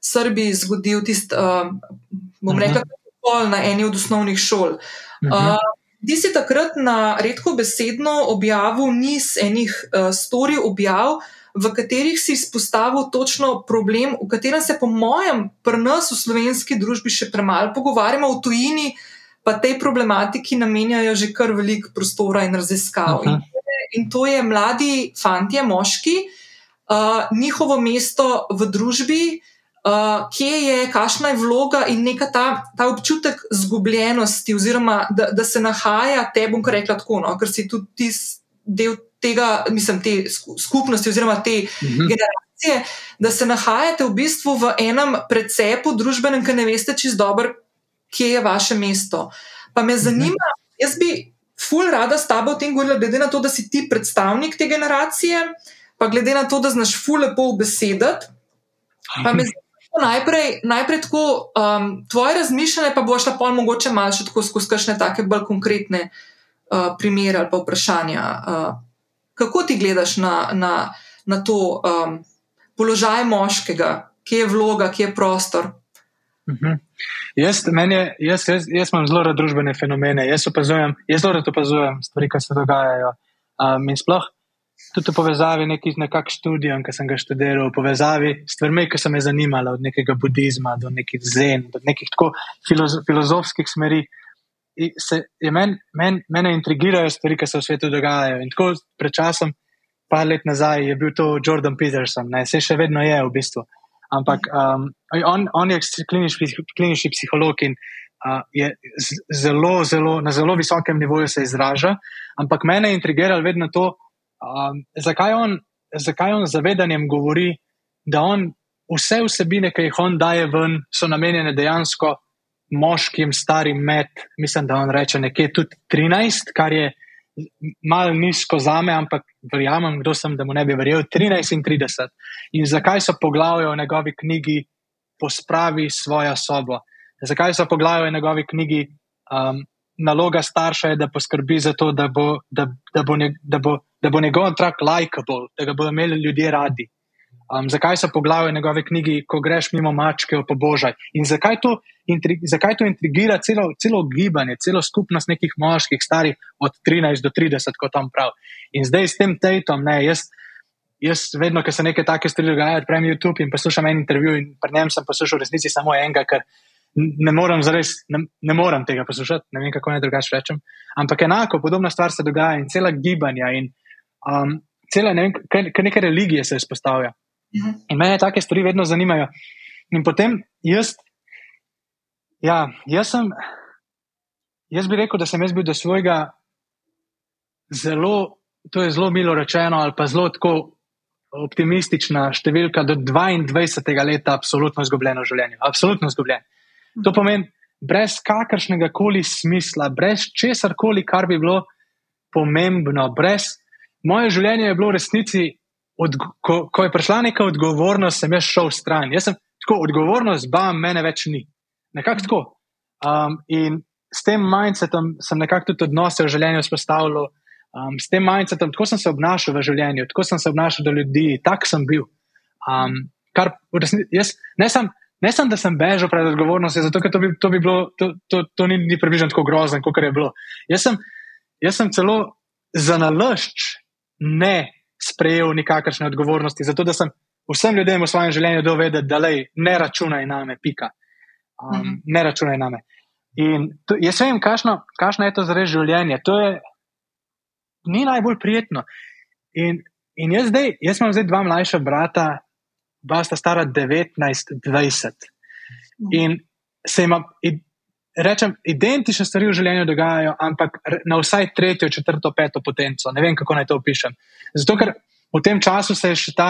Srbiji zgodil tisti, uh, bom uh -huh. rekla, pol na eni od osnovnih šol. Uh -huh. uh, ti si takrat na redko besedno objavil niz enih uh, storij objav, v katerih si izpostavil točno problem, v katerem se, po mojem, pri nas v slovenski družbi še premalo pogovarjamo, v tujini pa tej problematiki namenjajo že kar veliko prostora in raziskav. -huh. in, in to je mladi fanti, moški, uh, njihovo mesto v družbi uh, kje je, kakšna je vloga in neka ta, ta občutek zgubljenosti, oziroma da, da se nahaja te, bom rekla tako, no, ker si tudi ti del tega, mislim, te skupnosti oziroma te mhm. generacije, da se nahajate v bistvu v enem precepu družbenem, ki ne veste čist dobro, kje je vaše mesto. Pa me mhm. zanima, jaz bi. Ful rada s tabo o tem govorila, glede na to, da si ti predstavnik te generacije, pa glede na to, da znaš ful lepo besedati. Pa me zanima, najprej, najprej tako, um, tvoje razmišljanje, pa boš pa mogoče malo še tako skozi kakšne take bolj konkretne uh, primere ali pa vprašanja. Uh, kako ti gledaš na, na, na to um, položaj moškega, kje je vloga, kje je prostor? Uh mhm. -huh. jaz, je, jaz, jaz, jaz imam zelo rad družbene fenomene, jaz, opazujem, jaz zelo rad opazujem stvari, ki se dogajajo. Um, in sploh tudi v povezavi neki, z nekakšnim študijem, ki sem ga študiral, v povezavi s stvarmi, ki so me zanimale, od nekega budizma do nekih zen, do nekih tako filozo filozofičnih smeri. Se, men, men, mene intrigirajo stvari, ki se v svetu dogajajo. In tako pred časom, par let nazaj, je bil to Jordan Peterson, ne, se še vedno je v bistvu. Ampak um, on, on je klinični, klinični psiholog in uh, je zelo, zelo, na zelo visokem nivoju se izraža. Ampak mene je intrigiralo vedno to, Um, zakaj, on, zakaj on zavedanjem govori, da on vse vsebine, ki jih on daje ven, so namenjene dejansko moškim, starim med, mislim, da on reče nekje tudi 13, kar je malo nizko za me, ampak verjamem, kdo sem, da mu ne bi verjel, 13 in 30. In zakaj so poglavje v njegovi knjigi Pospravi svojo sobo? Zakaj so poglavje v njegovi knjigi um, Naloga starša je, da poskrbi za to, da bo, da, da bo, ne, da bo da bo njegov otrok likeable, da ga bodo imeli ljudje radi. Um, zakaj so poglavje njegove knjige, ko greš mimo mačke, opobožaj? In zakaj to, intri, zakaj to intrigira celo, celo gibanje, celo skupnost nekih moških, starih od 13 do 30, kot tam prav. In zdaj s tem Tatom, ne, jaz, jaz vedno, ko se nekaj take stvari dogajajo, prejem YouTube in poslušam en intervju in pri njem sem poslušal resnici samo enega, ker ne morem, zares, ne, ne morem tega poslušati, ne vem, kako naj drugače rečem. Ampak enako, podobna stvar se dogaja in cela gibanja in um, cele ne vem, kar neke religije se izpostavlja. In mene take stvari vedno zanimajo. In potem jaz, ja, jaz sem, jaz bi rekel, da sem jaz bil do svojega zelo, to je zelo milo rečeno, ali pa zelo tako optimistična številka, do 22. leta, absolutno izgubljeno življenje. Absolutno izgubljeno. To pomeni, brez kakršnega koli smisla, brez česar koli, kar bi bilo pomembno, brez moje življenje je bilo v resnici, od, ko, ko je prišla neka odgovornost, sem jaz šel stran. Jaz sem tako, odgovornost, bam, mene več ni. Nekako tako. Um, in s tem mindsetom sem nekako tudi odnose v življenju vzpostavljal. Um, s tem mindsetom, tako sem se obnašal v življenju, tako sem se obnašal do ljudi, tak sem bil. Um, kar, resnici, jaz, ne, sem, ne sem, da sem bežal pred odgovornostjo, zato ker to bi, to bi bilo, to, to, to ni, ni približno tako grozno, kot je bilo. Jaz sem, jaz sem celo za nalašč ne sprejel nikakršne odgovornosti, zato da sem vsem ljudem v svojem življenju dovedel, da lej, ne računaj na me, pika. Um, mhm. Ne računaj na me. In to, jaz vem, kakšno je to za res življenje. To je, ni najbolj prijetno. In, in jaz, zdaj, jaz imam zdaj dva mlajša brata, dva sta stara 19-20. Mhm. In se jim rečem, identične stvari v življenju dogajajo, ampak na vsaj tretjo, četrto, peto potenco. Ne vem, kako naj to opišem. Zato, ker v tem času se je še ta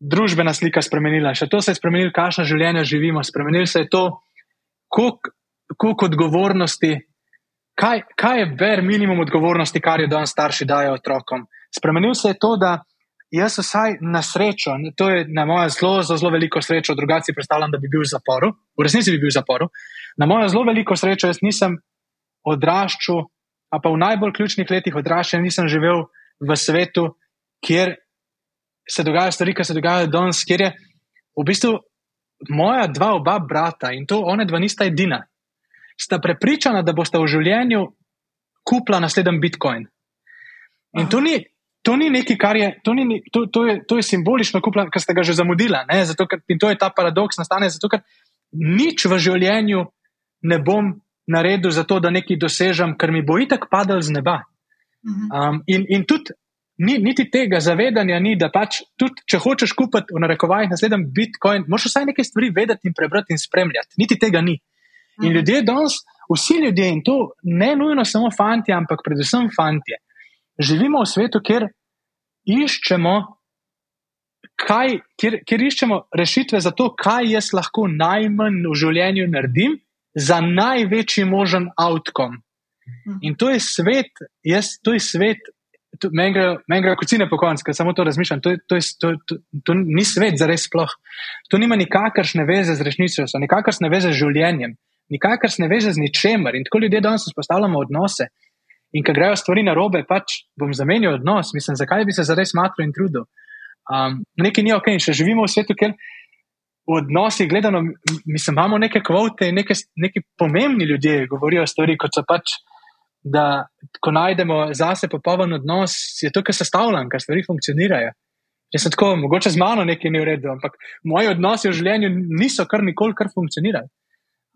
družbena slika spremenila, še to se je spremenilo, kakšno življenje živimo, spremenilo se je to, koliko koliko odgovornosti, kaj, kaj je ber minimum odgovornosti, kar je danes starši dajo otrokom. Spremenil se je to, da jaz vsaj na srečo, to je na mojo zelo, zelo, zelo veliko srečo, drugače predstavljam, da bi bil v zaporu, v resnici bi bil v zaporu. Na mojo zelo veliko srečo, jaz nisem odraščal, a pa v najbolj ključnih letih odraščanja nisem živel v svetu, kjer se dogajajo stvari, ki se dogajajo danes, kjer je v bistvu moja dva oba brata in to one dva nista edina, sta prepričana, da boste v življenju kupila naslednji Bitcoin. In to ni, to ni nekaj, kar je, to, ni, to, to je, to je simbolično kupila, ker ste ga že ker, in to je ta paradoks nastane, zato ker nič v življenju ne bom naredil za to, da nekaj dosežem, ker mi bo itek padal z neba. Mhm. Um, in, in tudi ni, niti tega zavedanja ni, da pač tudi, če hočeš kupiti v narekovajih naslednji Bitcoin, moraš vsaj nekaj stvari vedeti in prebrati in spremljati. Niti tega ni. In mhm. ljudje danes, vsi ljudje, in to ne nujno samo fanti, ampak predvsem fanti, živimo v svetu, kjer iščemo, kaj, kjer, kjer iščemo rešitve za to, kaj jaz lahko najmanj v življenju naredim za največji možen outcome. Mhm. In to je svet, jaz, to je svet, meni gre, gre kot cene po koncu, ker samo to razmišljam. To, to, to, to, to ni svet za res sploh. To nima nikakršne veze z resnico, nikakršne veze z življenjem, nikakršne veze z ničemer. In tako ljudje danes vzpostavljamo odnose. In ko grejo stvari na robe, pač bom zamenjal odnos, mislim, zakaj bi se za res matro in trudil. Um, nekaj ni ok, še živimo v svetu, kjer v odnosih gledano, mislim, imamo neke kvote in neke pomembni ljudje govorijo stvari, kot so pač da ko najdemo zase popoln odnos, je to, kar se stavljam, kar stvari funkcionirajo. Jaz sem tako, mogoče z mano nekaj ni v redu, ampak moji odnosi v življenju niso kar nikoli kar funkcionirali.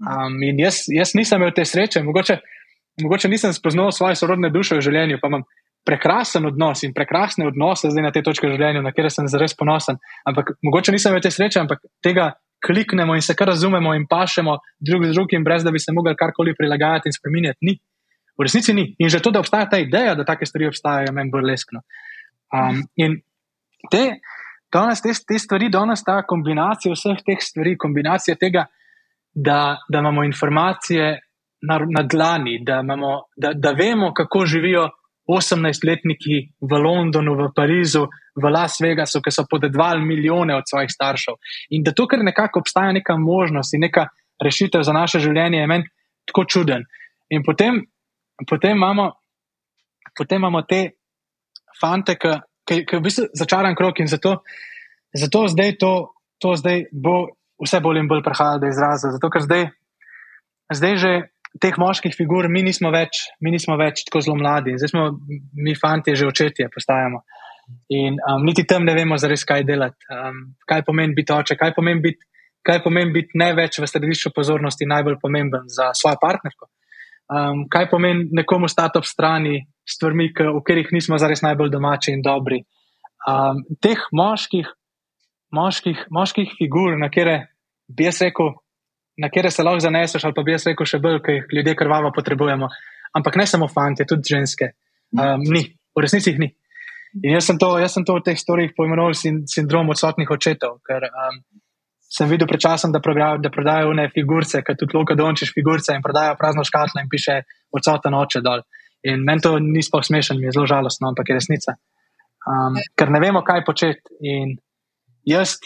Um, in jaz, jaz nisem imel te sreče, mogoče, mogoče nisem spoznal svoje sorodne duše v življenju, pa imam prekrasen odnos in prekrasne odnose zdaj na te točke v življenju, na kere sem zares ponosen. Ampak mogoče nisem imel te sreče, ampak tega kliknemo in se kar razumemo in pašemo drug z drugim, brez da bi se mogli karkoli prilagajati in spremenjati. Ni. V resnici ni. In že to, da obstaja ta ideja, da take stvari obstajajo, meni burleskno. Um, in te, danes, te, te stvari, danes ta kombinacija vseh teh stvari, kombinacija tega, da, da imamo informacije na, na dlani, da, imamo, da, da vemo, kako živijo 18-letniki v Londonu, v Parizu, v Las Vegasu, ki so podedvali milijone od svojih staršev. In da tukaj nekako obstaja neka možnost in neka rešitev za naše življenje, je meni tako čuden. In potem potem imamo, potem imamo te fante, ki je v bistvu začaran krok in zato, zato zdaj to, to zdaj bo vse bolj in bolj prihajalo do izraza. Zato, ker zdaj, zdaj že teh moških figur mi nismo več, mi nismo več tako zelo mladi, zdaj smo mi fanti že očetje postajamo. In um, niti tam ne vemo, zares, kaj delati, um, kaj pomeni biti oče, kaj pomeni biti, kaj pomeni biti ne več v središču pozornosti, najbolj pomemben za svojo partnerko um, kaj pomeni nekomu stati ob strani stvarmi, v katerih nismo zares najbolj domači in dobri. Um, teh moških, moških, moških figur, na kere bi jaz rekel, na kere se lahko zaneseš, ali pa bi jaz rekel še bolj, ker jih ljudje krvavo potrebujemo. Ampak ne samo fanti, tudi ženske. Um, ni, v resnici jih ni. In jaz sem to, jaz sem to v teh storijih poimenoval sindrom odsotnih očetov, ker um, sem videl pred časom, da, da prodajajo ne figurice, kot tudi Luka Dončiš figurice in prodajajo prazno škatlo in piše odsoten oče dol. In meni to ni sploh smešen, mi je zelo žalostno, ampak je resnica. Um, ker ne vemo, kaj početi. In jaz,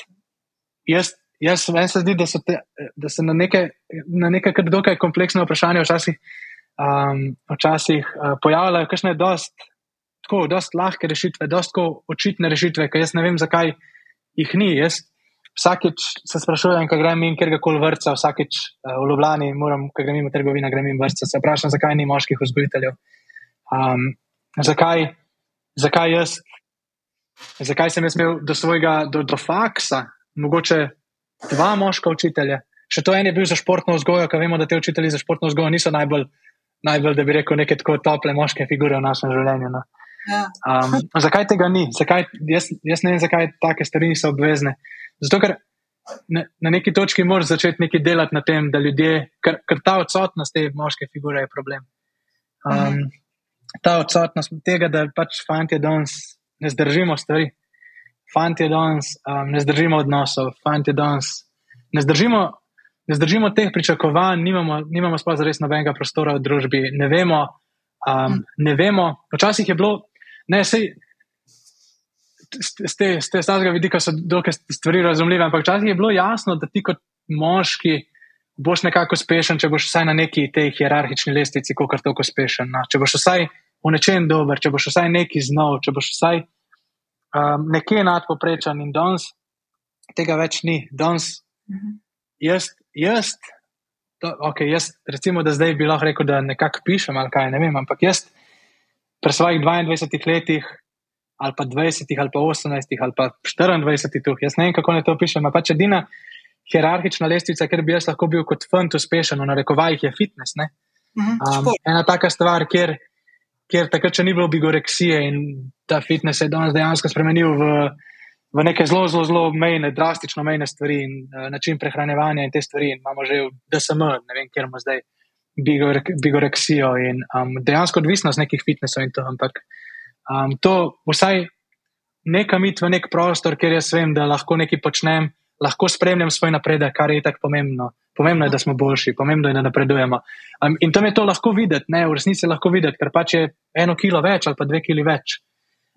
jaz, jaz meni se zdi, da, te, da se na neke, na neke kar dokaj kompleksne vprašanja včasih, um, včasih uh, pojavljajo kakšne dost, tako, dost lahke rešitve, dost očitne rešitve, ker jaz ne vem, zakaj jih ni. Jaz, vsakeč se sprašujem, kaj grem in kjer koli vrca, vsakeč uh, v Ljubljani, moram, kaj grem v trgovino, grem in vrca. Se vprašam, zakaj ni moških vzgojiteljev. Um, zakaj, zakaj jaz, zakaj sem jaz imel do svojega, do, do faksa, mogoče dva moška učitelja. Še to en je bil za športno vzgojo, ker vemo, da te učitelji za športno vzgojo niso najbolj, najbolj, da bi rekel, neke tako tople moške figure v našem življenju. No. Um, zakaj tega ni? Zakaj, jaz, jaz ne vem, zakaj take stvari niso obvezne. Zato, ker na, na neki točki moraš začeti nekaj delati na tem, da ljudje, ker, ker ta odsotnost te moške figure je problem. Um, ta odsotnost tega, da pač fanti danes ne zdržimo stvari, fanti danes um, ne zdržimo odnosov, fanti danes ne zdržimo ne zdržimo teh pričakovanj, nimamo, nimamo sploh res nobenega prostora v družbi, ne vemo. Um, ne vemo, včasih je bilo, ne, sej, z tega vidika so dokaj stvari razumljive, ampak včasih je bilo jasno, da ti kot moški boš nekako uspešen, če boš vsaj na neki tej hierarhični lestvici, kot je tako uspešen. No. Če boš vsaj v nečem dober, če boš vsaj neki znov, če boš vsaj um, nekje nadpoprečen in danes tega več ni. Danes mhm. jaz, jaz, to, okay, jaz, recimo, da zdaj bi lahko rekel, da nekako pišem ali kaj, ne vem, ampak jaz pri svojih 22 letih ali pa 20, ali pa 18, ali pa 24, tu. jaz ne vem, kako naj to pišem. Pač edina hierarhična lestvica, ker bi jaz lahko bil kot fant uspešen, na rekovajih je fitness. Mhm, um, ena taka stvar, kjer, kjer takrat še ni bilo bigoreksije in ta fitness je danes dejansko spremenil v, v neke zelo, zelo, zelo mejne, drastično mejne stvari in uh, način prehranevanja in te stvari. In imamo že v DSM, ne vem, kjer imamo zdaj bigoreksijo in um, dejansko odvisnost nekih fitnessov in to. Ampak Um, to vsaj nekam iti v nek prostor, kjer jaz vem, da lahko nekaj počnem, lahko spremljam svoj napredek, kar je tako pomembno. Pomembno je, da smo boljši, pomembno je, da napredujemo. Um, in tam je to lahko videti, ne, v resnici je lahko videti, ker pač je eno kilo več ali pa dve kili več.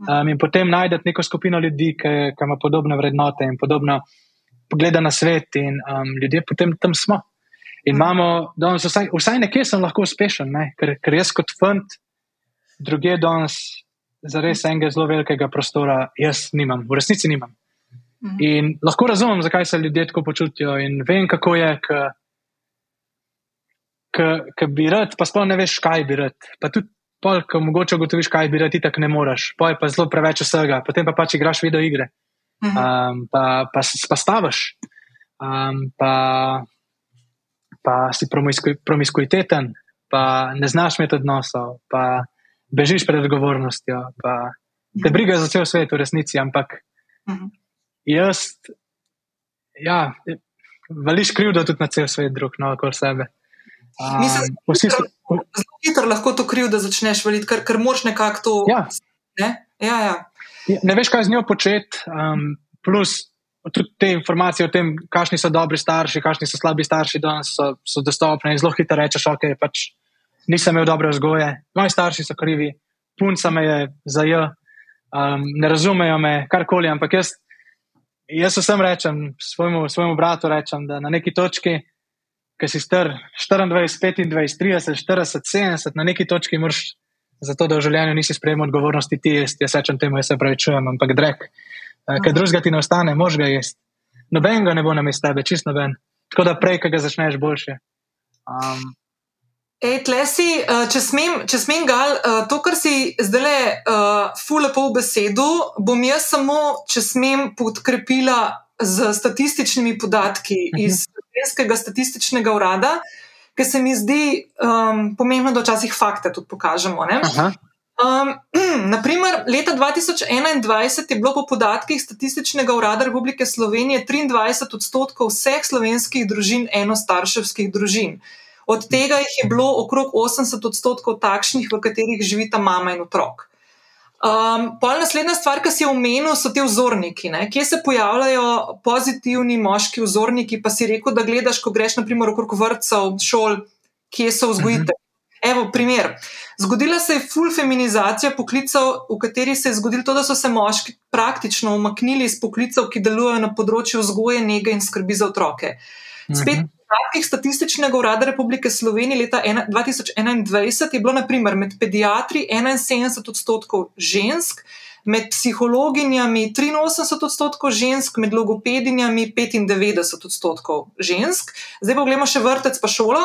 Um, in potem najdete neko skupino ljudi, ki, ki ima podobne vrednote in podobno pogleda na svet, in um, ljudje potem tam smo. In imamo, danes, vsaj, vsaj nekje sem lahko uspešen, ne? ker, ker jaz kot fant, druge danes za res enega zelo velikega prostora, jaz nimam, v resnici nimam. Mhm. In lahko razumem, zakaj se ljudje tako počutijo, in vem, kako je, ki bi rad, pa sploh ne veš, kaj bi rad. Pa tudi, ko mogoče ugotoviš, kaj bi rad, ti tako ne moreš, pa je pa zelo preveč vsega, potem pa pač igraš video igre, um, pa, pa, pa staviš, um, pa, pa si promiskuiteten, pa ne znaš imeti odnosov bežiš pred odgovornostjo, pa te mhm. briga za cel svet v resnici, ampak mhm. Jaz, ja, vališ krivdo tudi na cel svet, drug, no, okoli sebe. Um, Mislim, da zelo hitro lahko to krivdo začneš valiti, ker, ker moraš nekako to. Ja. Ne? Ja, ja. ja. ne veš, kaj z njo početi, um, plus tudi te informacije o tem, kakšni so dobri starši, kakšni so slabi starši, danes so, so dostopne zelo hitro rečeš, ok, pač nisem imel dobre vzgoje, moji starši so krivi, punca me je za J, um, ne razumejo me, karkoli. Ampak jaz, jaz vsem rečem, svojemu, svojemu bratu rečem, da na neki točki, ki si star 24, 25, 30, 40, 70, na neki točki moraš. Zato, da v življenju nisi sprejemal odgovornosti, ti jaz, jaz rečem temu, jaz se pravi, čujem, ampak drek, uh, ker drugega ti ne ostane, mož ga jesti. Noben ga ne bo na mestu tebe, čist noben. Tako da prej, ki ga začneš boljše. Um, Ej, tlesi, eh, če smem, če smem gal, eh, to, kar si zdaj le uh, fule po besedu, bom jaz samo, če smem, podkrepila z statističnimi podatki uh mhm. iz Slovenskega statističnega urada, ker se mi zdi um, pomembno, da včasih fakte tudi pokažemo. (clears throat) Um, naprimer, leta 2021 je bilo po podatkih Statističnega urada Republike Slovenije 23 odstotkov vseh slovenskih družin enostarševskih družin. Od tega jih je bilo okrog 80 odstotkov takšnih, v katerih živita mama in otrok. Um, Pol naslednja stvar, ki si omenil, so ti vzorniki. Ne? Kje se pojavljajo pozitivni moški vzorniki? Pa si rekel, da gledaš, ko greš naprimer okrog vrtcev, šol, kje so vzgojitelji. Evo, primer. Zgodila se je full feminizacija poklicev, v kateri se je zgodilo to, da so se moški praktično umaknili iz poklicev, ki delujejo na področju vzgoje, nege in skrbi za otroke. Spet podatkih Statističnega urada Republike Slovenije leta 2021 je bilo naprimer med pediatri 71 odstotkov žensk, med psihologinjami 83 odstotkov žensk, med logopedinjami 95 odstotkov žensk. Zdaj pa gledamo še vrtec pa šolo.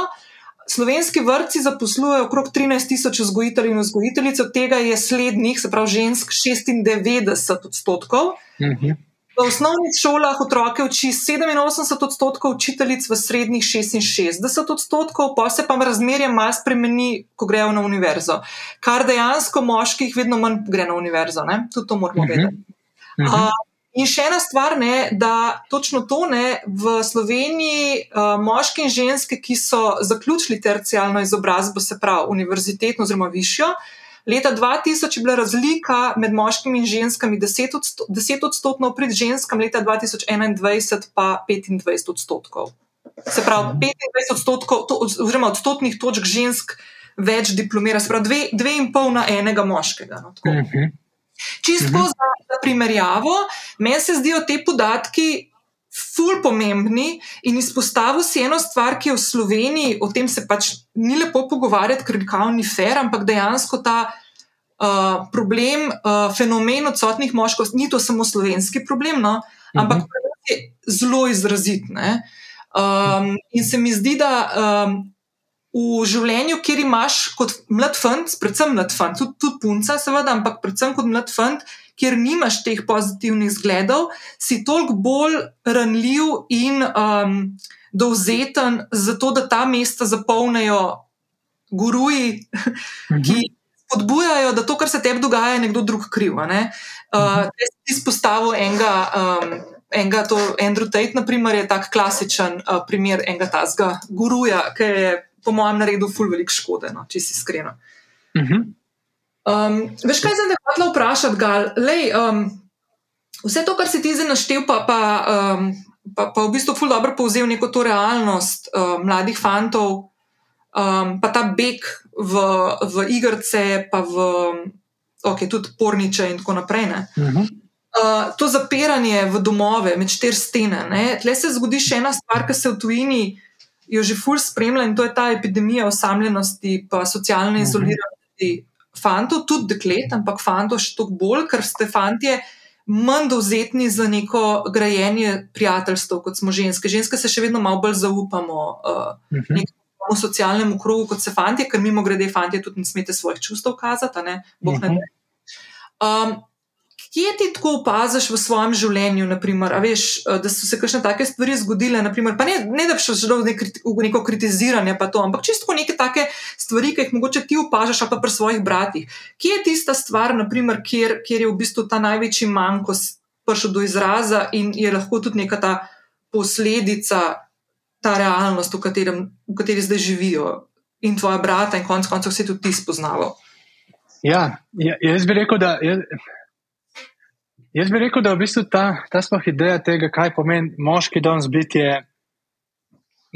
Slovenski vrtci zaposlujejo okrog 13 tisoč vzgojiteljev in vzgojiteljic, od tega je slednjih, se pravi žensk, 96 odstotkov. Mhm. -huh. V osnovnih šolah otroke uči 87 odstotkov, učiteljic v srednjih 66 odstotkov, pa se pa razmerje malo spremeni, ko grejo na univerzo. Kar dejansko moških vedno manj gre na univerzo, ne? tudi to moramo mhm. vedeti. Uh -huh. uh, in še ena stvar, ne, da točno to ne v Sloveniji, uh, moški in ženske, ki so zaključili tercijalno izobrazbo, se pravi univerzitetno oziroma višjo. Leta 2000 je bila razlika med moškimi in ženskami 10 odstotno, pred ženskami leta 2021 pa 25 odstotkov. se pravi, 25 odstotkov, to, oziroma odstotnih točk žensk več diplomira, se pravi, dve, dve in pol na enega moškega. No, Uh -huh. Čisto Mhm. za, za primerjavo, meni se zdijo te podatki ful pomembni in izpostavil si eno stvar, ki je v Sloveniji, o tem se pač ni lepo pogovarjati, ker kao ni fair, ampak dejansko ta uh, problem, uh, fenomen odsotnih moškov, ni to samo slovenski problem, no, ampak Mhm. je zelo izrazit. Ne? Um, in se mi zdi, da um, v življenju, kjer imaš kot mlad fant, predvsem mlad fant, tudi, tudi punca, seveda, ampak predvsem kot mlad fant, kjer nimaš teh pozitivnih zgledov, si toliko bolj ranljiv in um, dovzeten za to, da ta mesta zapolnijo guruji, ki spodbujajo, da to, kar se tebi dogaja, je nekdo drug kriv. Ne? Uh, jaz sem izpostavil enega. Um, Enega, to Andrew Tate, naprimer, je tak klasičen uh, primer enega tazga guruja, ki je, po mojem, naredil ful veliko škode, no, če si iskreno. Uh -huh. Um, veš, kaj sem te hotela vprašati, Gal? Lej, um, vse to, kar si ti zdaj naštel, pa, pa, um, pa, pa v bistvu ful dobro povzel neko to realnost um, mladih fantov, um, pa ta beg v, v igrice, pa v okay, tudi porniče in tako naprej. Ne? Uh -huh. Uh, to zapiranje v domove, med štiri stene. Tle se zgodi še ena stvar, ki se v tujini jo že ful spremlja, in to je ta epidemija osamljenosti, pa socialne izoliranosti fantov, tudi deklet, ampak fantov še toliko bolj, ker ste fantje manj dovzetni za neko grajenje prijateljstev, kot smo ženske. Ženske se še vedno malo bolj zaupamo. Uh, Uh -huh. v socialnem krogu, kot se fanti, ker mimo grede, fanti tudi ne smete svojih čustev kazati, ne, bog ne Mhm. Um, kje ti tako opaziš v svojem življenju, naprimer, veš, eh, da so se kakšne take stvari zgodile, naprimer, pa ne, ne da bi šel v, nek, v neko kritiziranje, to, ampak čisto neke take stvari, ki jih mogoče ti opažaš, pa pri svojih bratih. Kje je tista stvar, naprimer, kjer, kjer je v bistvu ta največji manjko prišel do izraza in je lahko tudi neka ta posledica ta realnost, v, katerem, v kateri zdaj živijo in tvoja brata, in konec koncev si tudi ti spoznaval. Ja, ja, jaz bi rekel, da. Jaz, jaz bi rekel, da v bistvu ta, ta sploh ideja tega, kaj pomeni moški danes biti, je,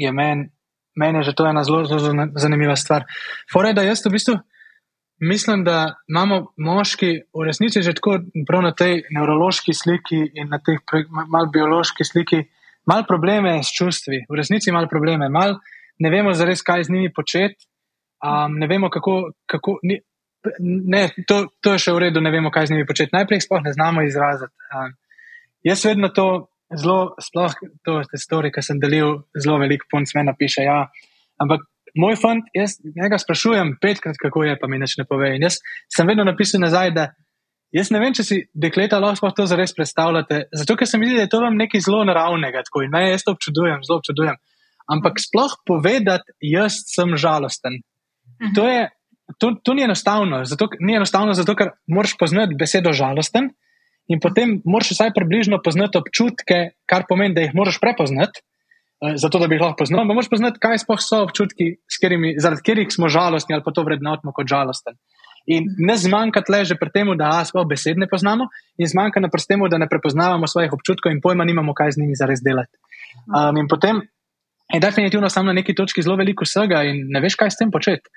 je meni men je že to ena zelo, zelo zanimiva stvar. Fore, da jaz v bistvu mislim, da imamo moški v resnici že tako prav na tej nevrološki sliki in na tej mal biološki sliki, mal probleme s čustvi, v resnici mal probleme, mal ne vemo zares, kaj z njimi početi, um, ne vemo, kako. kako ni, Ne, to, to je še v redu, ne vemo, kaj z njimi početi. Najprej sploh ne znamo izraziti. Um, jaz vedno to zelo, sploh to je stvari, ki sem delil, zelo veliko punc me napiše. Ja. Ampak moj fant, jaz njega sprašujem petkrat, kako je, pa mi nič ne pove. In jaz sem vedno napisal nazaj, da jaz ne vem, če si dekleta lahko to zares predstavljate. Zato, ker se mi zdi, da je to vam nekaj zelo naravnega. Tako, in me jaz to občudujem, zelo občudujem. Ampak sploh povedati, jaz sem žalosten. To je. To, to ni enostavno, zato, ni enostavno, zato ker moraš poznati besedo žalosten in potem moraš vsaj približno poznati občutke, kar pomeni, da jih moraš prepoznati, zato da bi jih lahko poznal. Moraš poznati, kaj sploh so občutki, katerimi, zaradi katerih smo žalostni ali pa to vrednotimo kot žalosten. In ne zmanjka tle že pri tem, da sploh besed ne poznamo, in zmanjka na tem, da ne prepoznavamo svojih občutkov in pojma nimamo, kaj z njimi zares delati. Um, in potem je definitivno samo na neki točki zelo veliko vsega in ne veš, kaj s tem početi.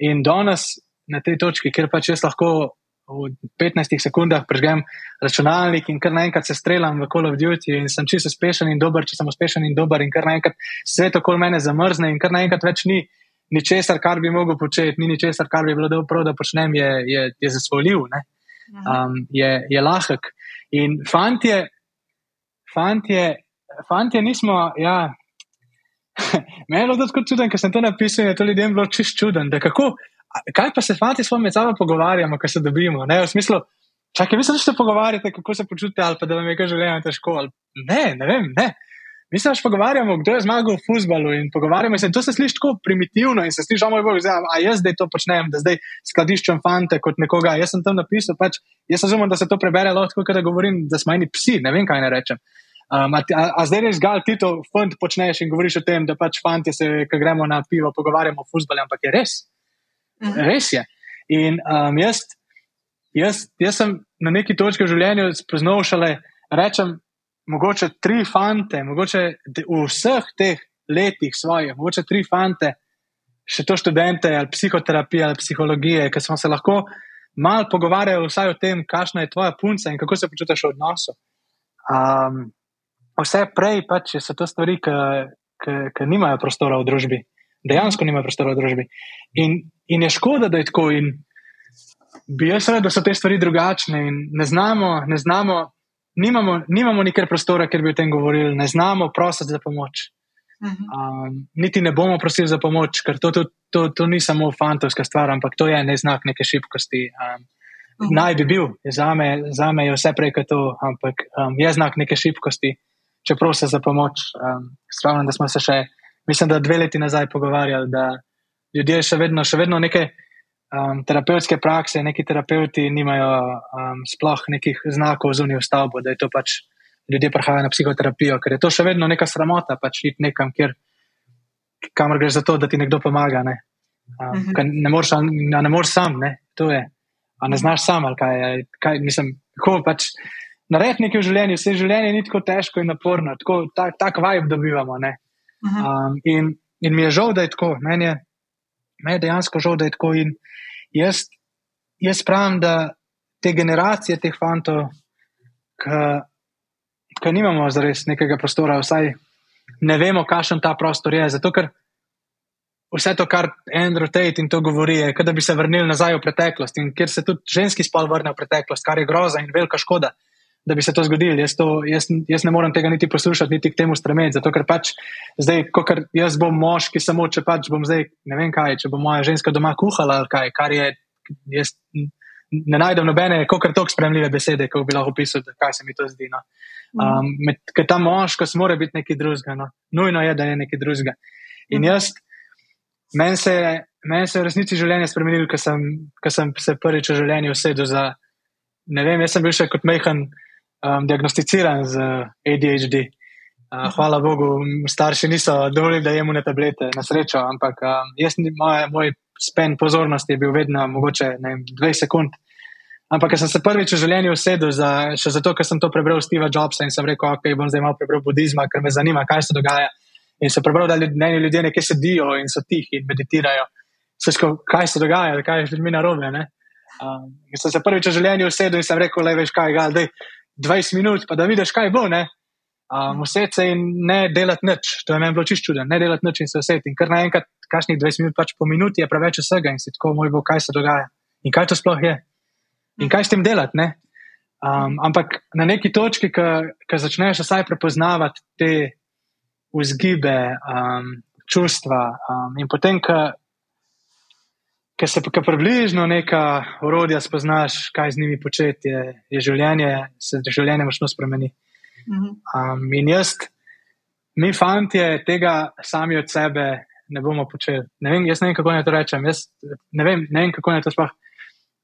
In danes na tej točki, kjer pač jaz lahko v 15 sekundah prežgem računalnik in kar naenkrat se streljam v Call of Duty in sem čisto uspešen in dober, če sem uspešen in dober in kar naenkrat svet okoli mene zamrzne in kar naenkrat več ni ničesar, kar bi mogel početi, ni ničesar, kar bi bilo dobro, da počnem, je, je, je zasvoljiv, um, je, je lahek. In fantje, fantje, fantje nismo, ja. (laughs) Meni je bilo tako čudno, ker sem to napisal, in je to ljudem bilo čist čuden. Kako, kaj pa se fanti s vami med sabo pogovarjamo, ko se dobimo? Ne, v smislu, čakaj, vi se že pogovarjate, kako se počutite, ali pa da vam je kaj življenje težko. Ali, ne, ne vem, ne. Mi se pač pogovarjamo, kdo je zmagal v futbalu in pogovarjamo se. To se sliši tako primitivno in se sliši, moj bog, zdaj, a jaz zdaj to počnem, da zdaj skladiščem fante kot nekoga. Jaz sem tam napisal, pač, jaz razumem, da se to prebere lahko, da govorim, da smo eni psi, ne vem, kaj ne rečem. Um, a, a, zdaj res gal ti to fant počneš in govoriš o tem, da pač fanti se, ko gremo na pivo, pogovarjamo o futbalu, ampak je res. Mhm. Res je. In um, jaz, jaz, jaz sem na neki točki v življenju spoznal šele, rečem, mogoče tri fante, mogoče v vseh teh letih svojih, mogoče tri fante, še to študente ali psihoterapije ali psihologije, ki smo se lahko malo pogovarjali vsaj o tem, kakšna je tvoja punca in kako se počutiš v odnosu. Um, vse prej pač so to stvari, ki nimajo prostora v družbi, dejansko nimajo prostora v družbi. In, in je škoda, da je tako. In bi jaz rekel, da so te stvari drugačne in ne znamo, ne znamo, nimamo, nimamo nikjer prostora, ker bi o tem govorili, ne znamo prositi za pomoč. Um, niti ne bomo prosili za pomoč, ker to, to, to, to ni samo fantovska stvar, ampak to je neznak neke šibkosti. Um, uhum. Naj bi bil, za me, za me je vse prej kot to, ampak um, je znak neke šibkosti, če prosim za pomoč. Um, Spomnim, da smo se še, mislim, da dve leti nazaj pogovarjali, da ljudje še vedno, še vedno neke um, terapevtske prakse, neki terapeuti nimajo um, sploh nekih znakov zunaj v stavbo, da je to pač ljudje prihajajo na psihoterapijo, ker je to še vedno neka sramota, pač iti nekam, kjer, kamor greš za to, da ti nekdo pomaga. Ne, um, uh -huh. ne moreš, ne moreš sam, ne, to je. A ne znaš sam, ali kaj je. Kaj, mislim, kako pač narediti nekaj v življenju, vse življenje ni tako težko in naporno, tako tak, tak vibe dobivamo. Uh -huh. um, in, in mi je žal, da je tako. Meni je, meni je dejansko žal, da je tako. In jaz, jaz pravim, da te generacije teh fantov, ki nimamo zares nekega prostora, vsaj ne vemo, kakšen ta prostor je. Zato, ker vse to, kar Andrew Tate in to govori, je, da bi se vrnili nazaj v preteklost in kjer se tudi ženski spol vrne v preteklost, kar je groza in velika škoda. Da bi se to zgodilo, jaz, to, jaz, jaz ne morem tega niti poslušati, niti k temu stremeti. Zato, ker pač zdaj, ko jaz bom moški, samo če pač bom zdaj, ne vem kaj, če bo moja ženska doma kuhala ali kaj, kar je, jaz ne najdem nobene, kako tako spremljive besede, kako bi lahko opisal, kaj se mi to zdi. No. Um, med, ker ta moškost mora biti nekaj drugega, no. nujno je, da je nekaj drugega. In mhm. jaz, meni se, men se je v resnici življenje spremenilo, ker sem, sem se prvič v življenju usedel za. Ne vem, jaz sem bil še kot mehan um, diagnosticiran z ADHD. Uh, hvala Bogu, starši niso dovolili, da jemo na tablete, na srečo, ampak um, jaz, moj, moj spen pozornosti je bil vedno mogoče ne, 20 sekund. Ampak, sem se prvič v življenju usedel, za, še zato, ker sem to prebral Steva Jobsa in sem rekel, ok, bom zdaj malo prebral budizma, ker me zanima, kaj se dogaja. In sem prebral, da ljudje, ljudje nekaj sedijo in so tihi in meditirajo. Seško, kaj se dogaja, kaj je z ljudmi narobe. Um, in sem se prvič v življenju usedel in sem rekel, le veš kaj, gal, dej, 20 minut, pa da vidiš, kaj bo. Ne? Um, Vseti se in ne delati nič, to je meni bilo čisto čudno, ne delati nič in se vseti. In kar naenkrat, kašnih 20 minut, pač po minuti je preveč vsega in si tako, moj bo, kaj se dogaja. In kaj to sploh je? in kaj s tem delati. Um, ampak na neki točki, ki začneš vsaj prepoznavati te vzgibe, um, čustva, um, in potem, ki se pa približno neka urodja spoznaš, kaj z njimi početi, je, je življenje, se življenje močno spremeni. Mhm. Um, in jaz, mi, fanti, tega sami od sebe ne bomo počeli. Ne vem, jaz ne vem, kako naj to rečem. Jaz ne vem, ne vem kako naj to sploh.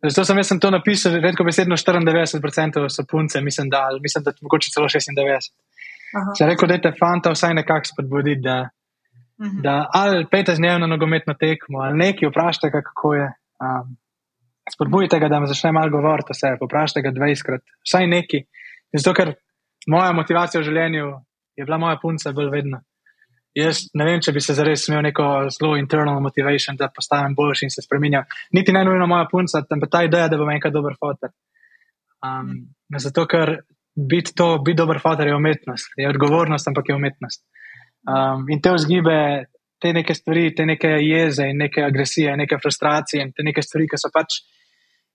Zato sem jaz sem to napisal, redko besedno 94% so punce, mislim, da, mislim, da mogoče celo 96%. Če rekel, da je te fanta vsaj nekako spodbuditi, da, uh mhm. -huh. da ali pete z dnevno nogometno tekmo, ali nekaj vprašajte, kako je. Um, spodbudite ga, da me začne malo govoriti o sebi, vprašajte ga 20krat, vsaj neki. Zato, ker moja motivacija v življenju je bila moja punca bolj vedna. Jaz ne vem, če bi se zares imel neko zelo internal motivation, da postanem boljši in se spremenjam. Niti ne nujno moja punca, temveč ta ideja, da bom enkrat dober fotor. Um, zato, ker biti to, biti dober fotor je umetnost, je odgovornost, ampak je umetnost. Um, in te vzgibe, te neke stvari, te neke jeze in neke agresije, neke frustracije in te neke stvari, ki so pač,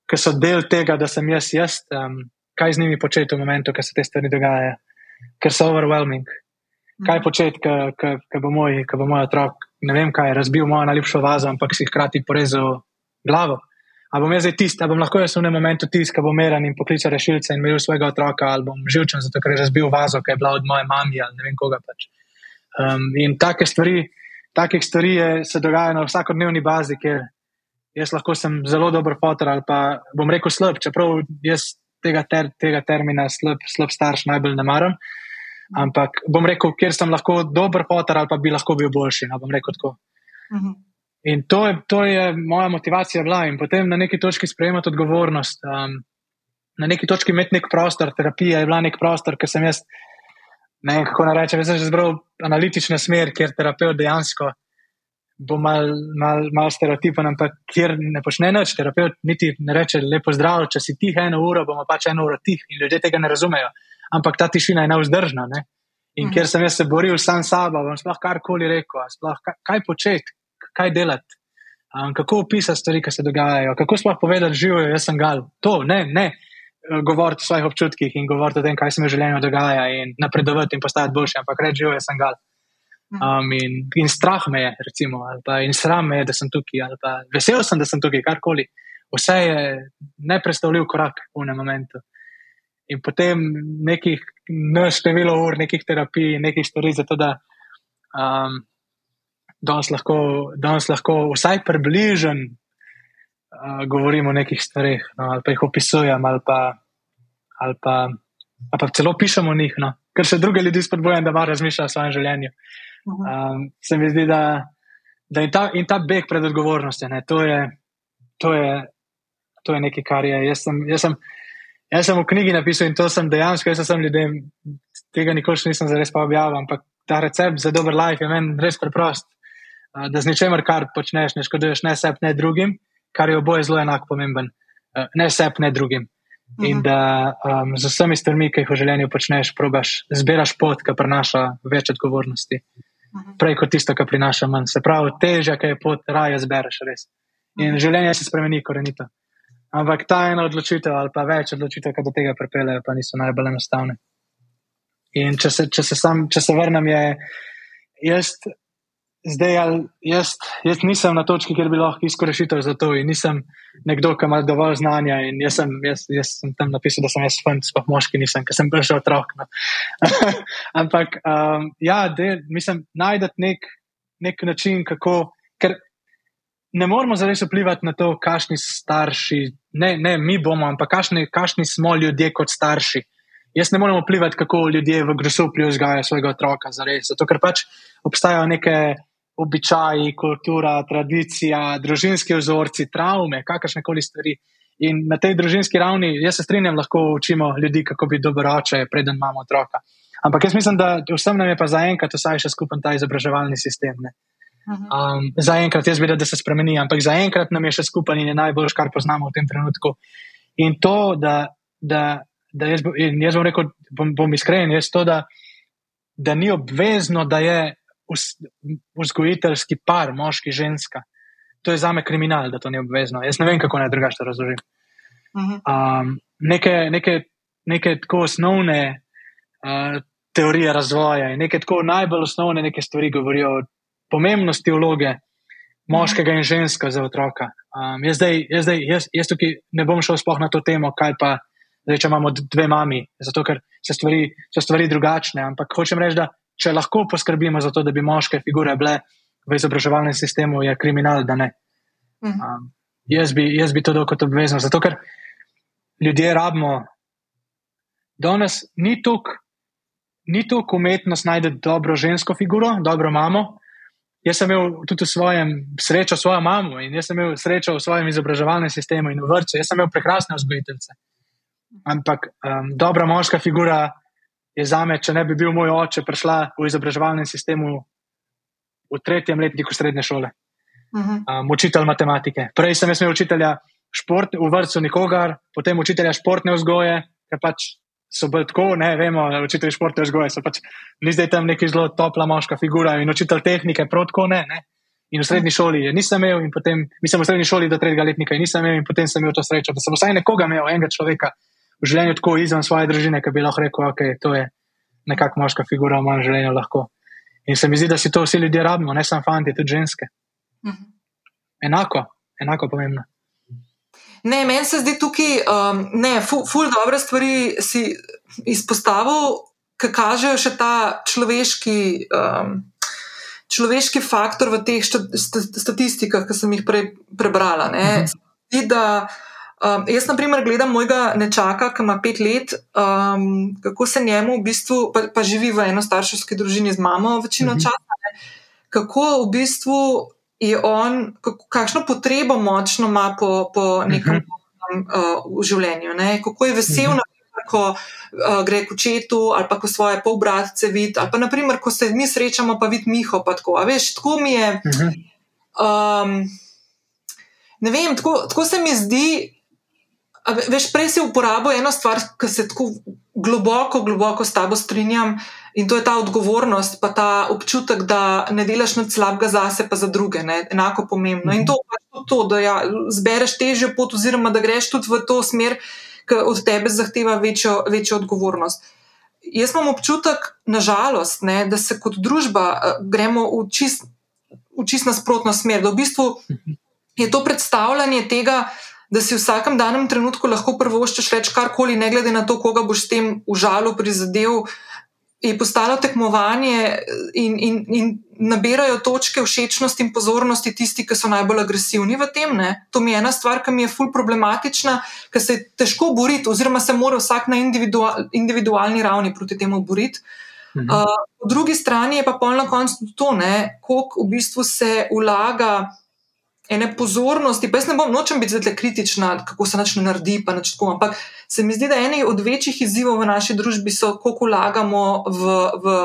ki so del tega, da sem jaz, jaz um, kaj z njimi početi v momentu, ko se te stvari dogajajo, ker so overwhelming kaj mhm. početi, ko bo, bo moj otrok, ne vem kaj, razbil mojo najljubšo vazo, ampak si hkrati porezal glavo. Ali bom jaz zdaj tisti, ali bom lahko jaz v enem momentu tisti, ki bo meren in pokliče rešilce in imel svojega otroka, ali bom živčen, zato ker je razbil vazo, ki je bila od moje mami ali ne vem koga pač. Um, in take stvari, takih stvari je, se dogajajo na vsakodnevni bazi, ker jaz lahko sem zelo dober fotor ali pa bom rekel slab, čeprav jaz tega, ter, tega termina slab, slab starš najbolj ne maram. Ampak bom rekel, kjer sem lahko dober fotor ali pa bi lahko bil boljši. No, uh mhm. -huh. In to je, to je moja motivacija bila. In potem na neki točki sprejemati odgovornost, um, na neki točki imeti nek prostor, terapija je bila nek prostor, ker sem jaz ne vem, kako naj rečem, jaz sem že zbral analitična smer, kjer terapeut dejansko bo mal, mal, mal stereotipen, ampak kjer ne počne nič, terapeut niti ne reče lepo zdrav, če si tih eno uro, bomo pač eno uro tih in ljudje tega ne razumejo. Ampak ta tišina je neuzdržna. Ne? In mhm. ker sem jaz se boril sam s sabo, bom sploh karkoli rekel, sploh kaj, kaj početi, kaj delati, um, kako opisati stvari, ki se dogajajo, kako sploh povedati, živijo, jaz sem gal. To, ne, ne. Govoriti o svojih občutkih in govoriti o tem, kaj se mi v življenju dogaja, in napredovati in postati boljši, ampak reči, jaz sem gal. Um, in, in strah me je, recimo, pa, in sram me je, da sem tukaj, pa, vesel sem, da sem tukaj, karkoli. Vse je neprestavljiv korak v enem momentu. In potem nekih število ur, nekih terapij, nekih stvari, zato da um, danes lahko, danes lahko vsaj približen uh, govorim o nekih stvarih, no, ali pa jih opisujem, ali pa, ali pa, ali pa celo pišem o njih, no, ker še druge ljudi spodbujam, da malo razmišljajo o svojem življenju. Um, se mi zdi, da, da in, ta, in ta beg pred odgovornostjo, ne, to, je, to, je, to je nekaj, kar je. Jaz sem, jaz, sem, jaz sem v knjigi napisal in to sem dejansko, jaz sem ljudem, tega nikoli nisem zares pa objavil, ampak ta recept za dober life je meni res preprost. Uh, da z ničemer, kar počneš, ne škoduješ ne sebi, ne drugim, kar je oboje zelo enako pomemben. Uh, ne sebi, ne drugim. Uh -huh. In mhm. da um, z vsemi stvarmi, ki jih v življenju počneš, probaš, zbiraš pot, ki prinaša več odgovornosti. Uh Mhm. prej kot tisto, kar prinaša manj. Se pravi, težja, ki je pot, raje zbereš res. In mhm. življenje se spremeni korenito. Ampak ta ena odločitev ali pa več odločitev, ki do tega pripeljejo, pa niso najbolj enostavne. In če se, če se, sam, če se vrnem, je jaz zdaj, jaz, jaz nisem na točki, kjer bi lahko iskal rešitev za to. In nisem nekdo, ki ima dovolj znanja. Jaz sem, jaz, jaz sem tam napisal, da sem jaz fant, sploh moški nisem, ker sem bil že otrok. No. (laughs) Ampak um, ja, del, mislim, najdete nek, nek način, kako. Ker, Ne moramo zares vplivati na to, kakšni starši, ne, ne mi bomo, ampak kakšni, kakšni smo ljudje kot starši. Jaz ne morem vplivati, kako ljudje v Grosuplju vzgajajo svojega otroka, zares. Zato ker pač obstajajo neke običaji, kultura, tradicija, družinski vzorci, travme, kakršne koli stvari. In na tej družinski ravni, jaz se strinjam, lahko učimo ljudi, kako biti dober oče, preden imamo otroka. Ampak jaz mislim, da vsem nam je pa zaenkrat vsaj še skupen ta izobraževalni sistem. Mhm. Um, zaenkrat jaz vidim, da se spremeni, ampak zaenkrat nam je še skupen in je najboljš, kar poznamo v tem trenutku. In to, da, da, da jaz, jaz bom rekel, bom, bom iskren, je to, da, da ni obvezno, da je vzgojiteljski par, moški, ženska. To je za me kriminal, da to ni obvezno. Jaz ne vem, kako naj drugače razložim. Um, neke, neke, neke tako osnovne uh, teorije razvoja in neke tako najbolj osnovne neke stvari govorijo o pomembnosti vloge moškega in ženska za otroka. Um, jaz, zdaj, jaz, zdaj, jaz, jaz tukaj ne bom šel spoh na to temo, kaj pa zdaj, če imamo dve mami, zato ker so stvari, so stvari drugačne. Ampak hočem reči, da če lahko poskrbimo za to, da bi moške figure bile v izobraževalnem sistemu, je kriminal, da ne. Mhm. Um, jaz, bi, jaz bi to dal kot obvezno, zato ker ljudje rabimo. Danes ni tukaj, ni tukaj umetnost najti dobro žensko figuro, dobro mamo. Jaz sem imel tudi v svojem srečo svojo mamo in jaz sem imel srečo v svojem izobraževalnem sistemu in v vrtu. Jaz sem imel prekrasne vzgojiteljice. Ampak um, dobra moška figura je za me, če ne bi bil moj oče, prišla v izobraževalnem sistemu v tretjem letniku srednje šole. Uh -huh. um, učitelj matematike. Prej sem imel učitelja šport, v vrtu nikogar, potem učitelja športne vzgoje, ker pač so bili tako, ne vemo, učitelj športne vzgoje so pač ni zdaj tam neki zelo topla moška figura in učitelj tehnike, protko ne. ne. In v srednji šoli je nisem imel, in potem, mislim, v srednji šoli do tretjega letnika nisem imel, in potem sem imel to srečo, da sem vsaj nekoga imel, enega človeka, v življenju tako izven svoje družine, ki bi lahko rekel, da okay, je to nekakšna moška figura v mojem življenju. Lahko. In se mi zdi, da si to vsi ljudje rabimo, ne samo fanti, tudi ženske. Mhm. Enako, enako pomembno. Ne, meni se zdi tukaj, um, ne, ful, ful dobre stvari si izpostavil, ki kažejo še ta človeški, um, človeški faktor v teh statistikah, ki sem jih prej prebrala. Mhm. Zdi, da Um, jaz, na primer, gledam mojega nečaka, ki ima pet let, um, kako se njemu, v bistvu, pa, pa živi v enostarševski družini z mamo, večino uh mhm. -huh. časa, ne, kako v bistvu je on, kako, kakšno potrebo močno ima po, po nekem uh -huh. um, uh, življenju, ne, kako je vesel uh mhm. -huh. ko uh, gre k očetu ali pa ko svoje polbratce vidi, ali pa naprimer, ko se mi srečamo, pa vidi Miho. Pa tako. Veš, tako mi je. Um, ne vem, tako, tako se mi zdi. Veš, prej si uporabil eno stvar, ki se tako globoko, globoko s tabo strinjam, in to je ta odgovornost, pa ta občutek, da ne delaš nič slabega zase, pa za druge, ne? enako pomembno. In to je pač to, da ja, zbereš težjo pot, oziroma da greš tudi v to smer, ki od tebe zahteva večjo, večjo odgovornost. Jaz imam občutek, nažalost, ne, da se kot družba uh, gremo v čist, čist nasprotno smer, da v bistvu je to predstavljanje tega da si v vsakem danem trenutku lahko prvoščeš reči karkoli, ne glede na to, koga boš s tem užalil, prizadel. Je postalo tekmovanje in, in, in nabirajo točke všečnosti in pozornosti tisti, ki so najbolj agresivni v tem. Ne? To mi je ena stvar, ki mi je ful problematična, ker se je težko boriti, oziroma se mora vsak na individual, individualni ravni proti temu boriti. Mhm. Uh, po drugi strani je pa polno koncu to, koliko v bistvu se vlaga ene pozornosti, pa jaz ne bom nočem biti zelo kritična, kako se načne naredi, pa neč tako. Ampak se mi zdi, da eni od večjih izzivov v naši družbi so, koliko vlagamo v, v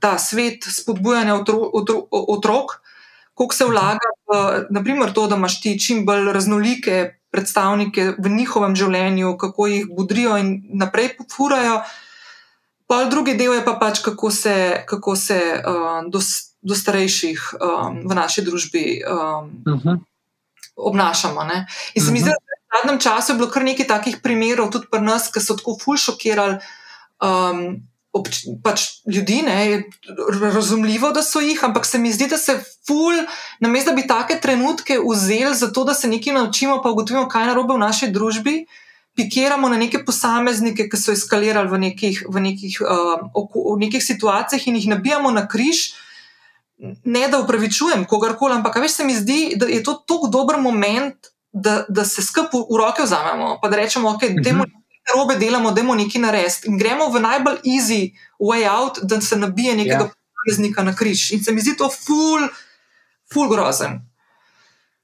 ta svet spodbujanja otro, otro, otrok, koliko se vlaga v naprimer, to, da imaš ti čim bolj raznolike predstavnike v njihovem življenju, kako jih budrijo in naprej pofurajo. Pol drugi del je pa pač, kako se, kako se uh, dos, do starejših um, v naši družbi um, uh mhm. -huh. obnašamo. Ne? In se uh -huh. mi zdi, da v zadnjem času je bilo kar nekaj takih primerov, tudi pri nas, ki so tako ful šokirali. Um, Obč, pač ljudi, ne, razumljivo, da so jih, ampak se mi zdi, da se ful, namesto da bi take trenutke vzeli za to, da se nekaj naučimo, pa ugotovimo, kaj je narobe v naši družbi, pikiramo na neke posameznike, ki so eskalirali v nekih, v nekih, uh, v nekih situacijah in jih nabijamo na križ. Uh, ne da upravičujem kogarkoli, ampak veš, se mi zdi, da je to tako dober moment, da, da se skupaj v roke vzamemo in da rečemo, ok, -huh. demo nekaj robe delamo, demo nekaj narediti in gremo v najbolj easy way out, da se nabije nekega ja. posameznika na križ. In se mi zdi to ful, ful grozen.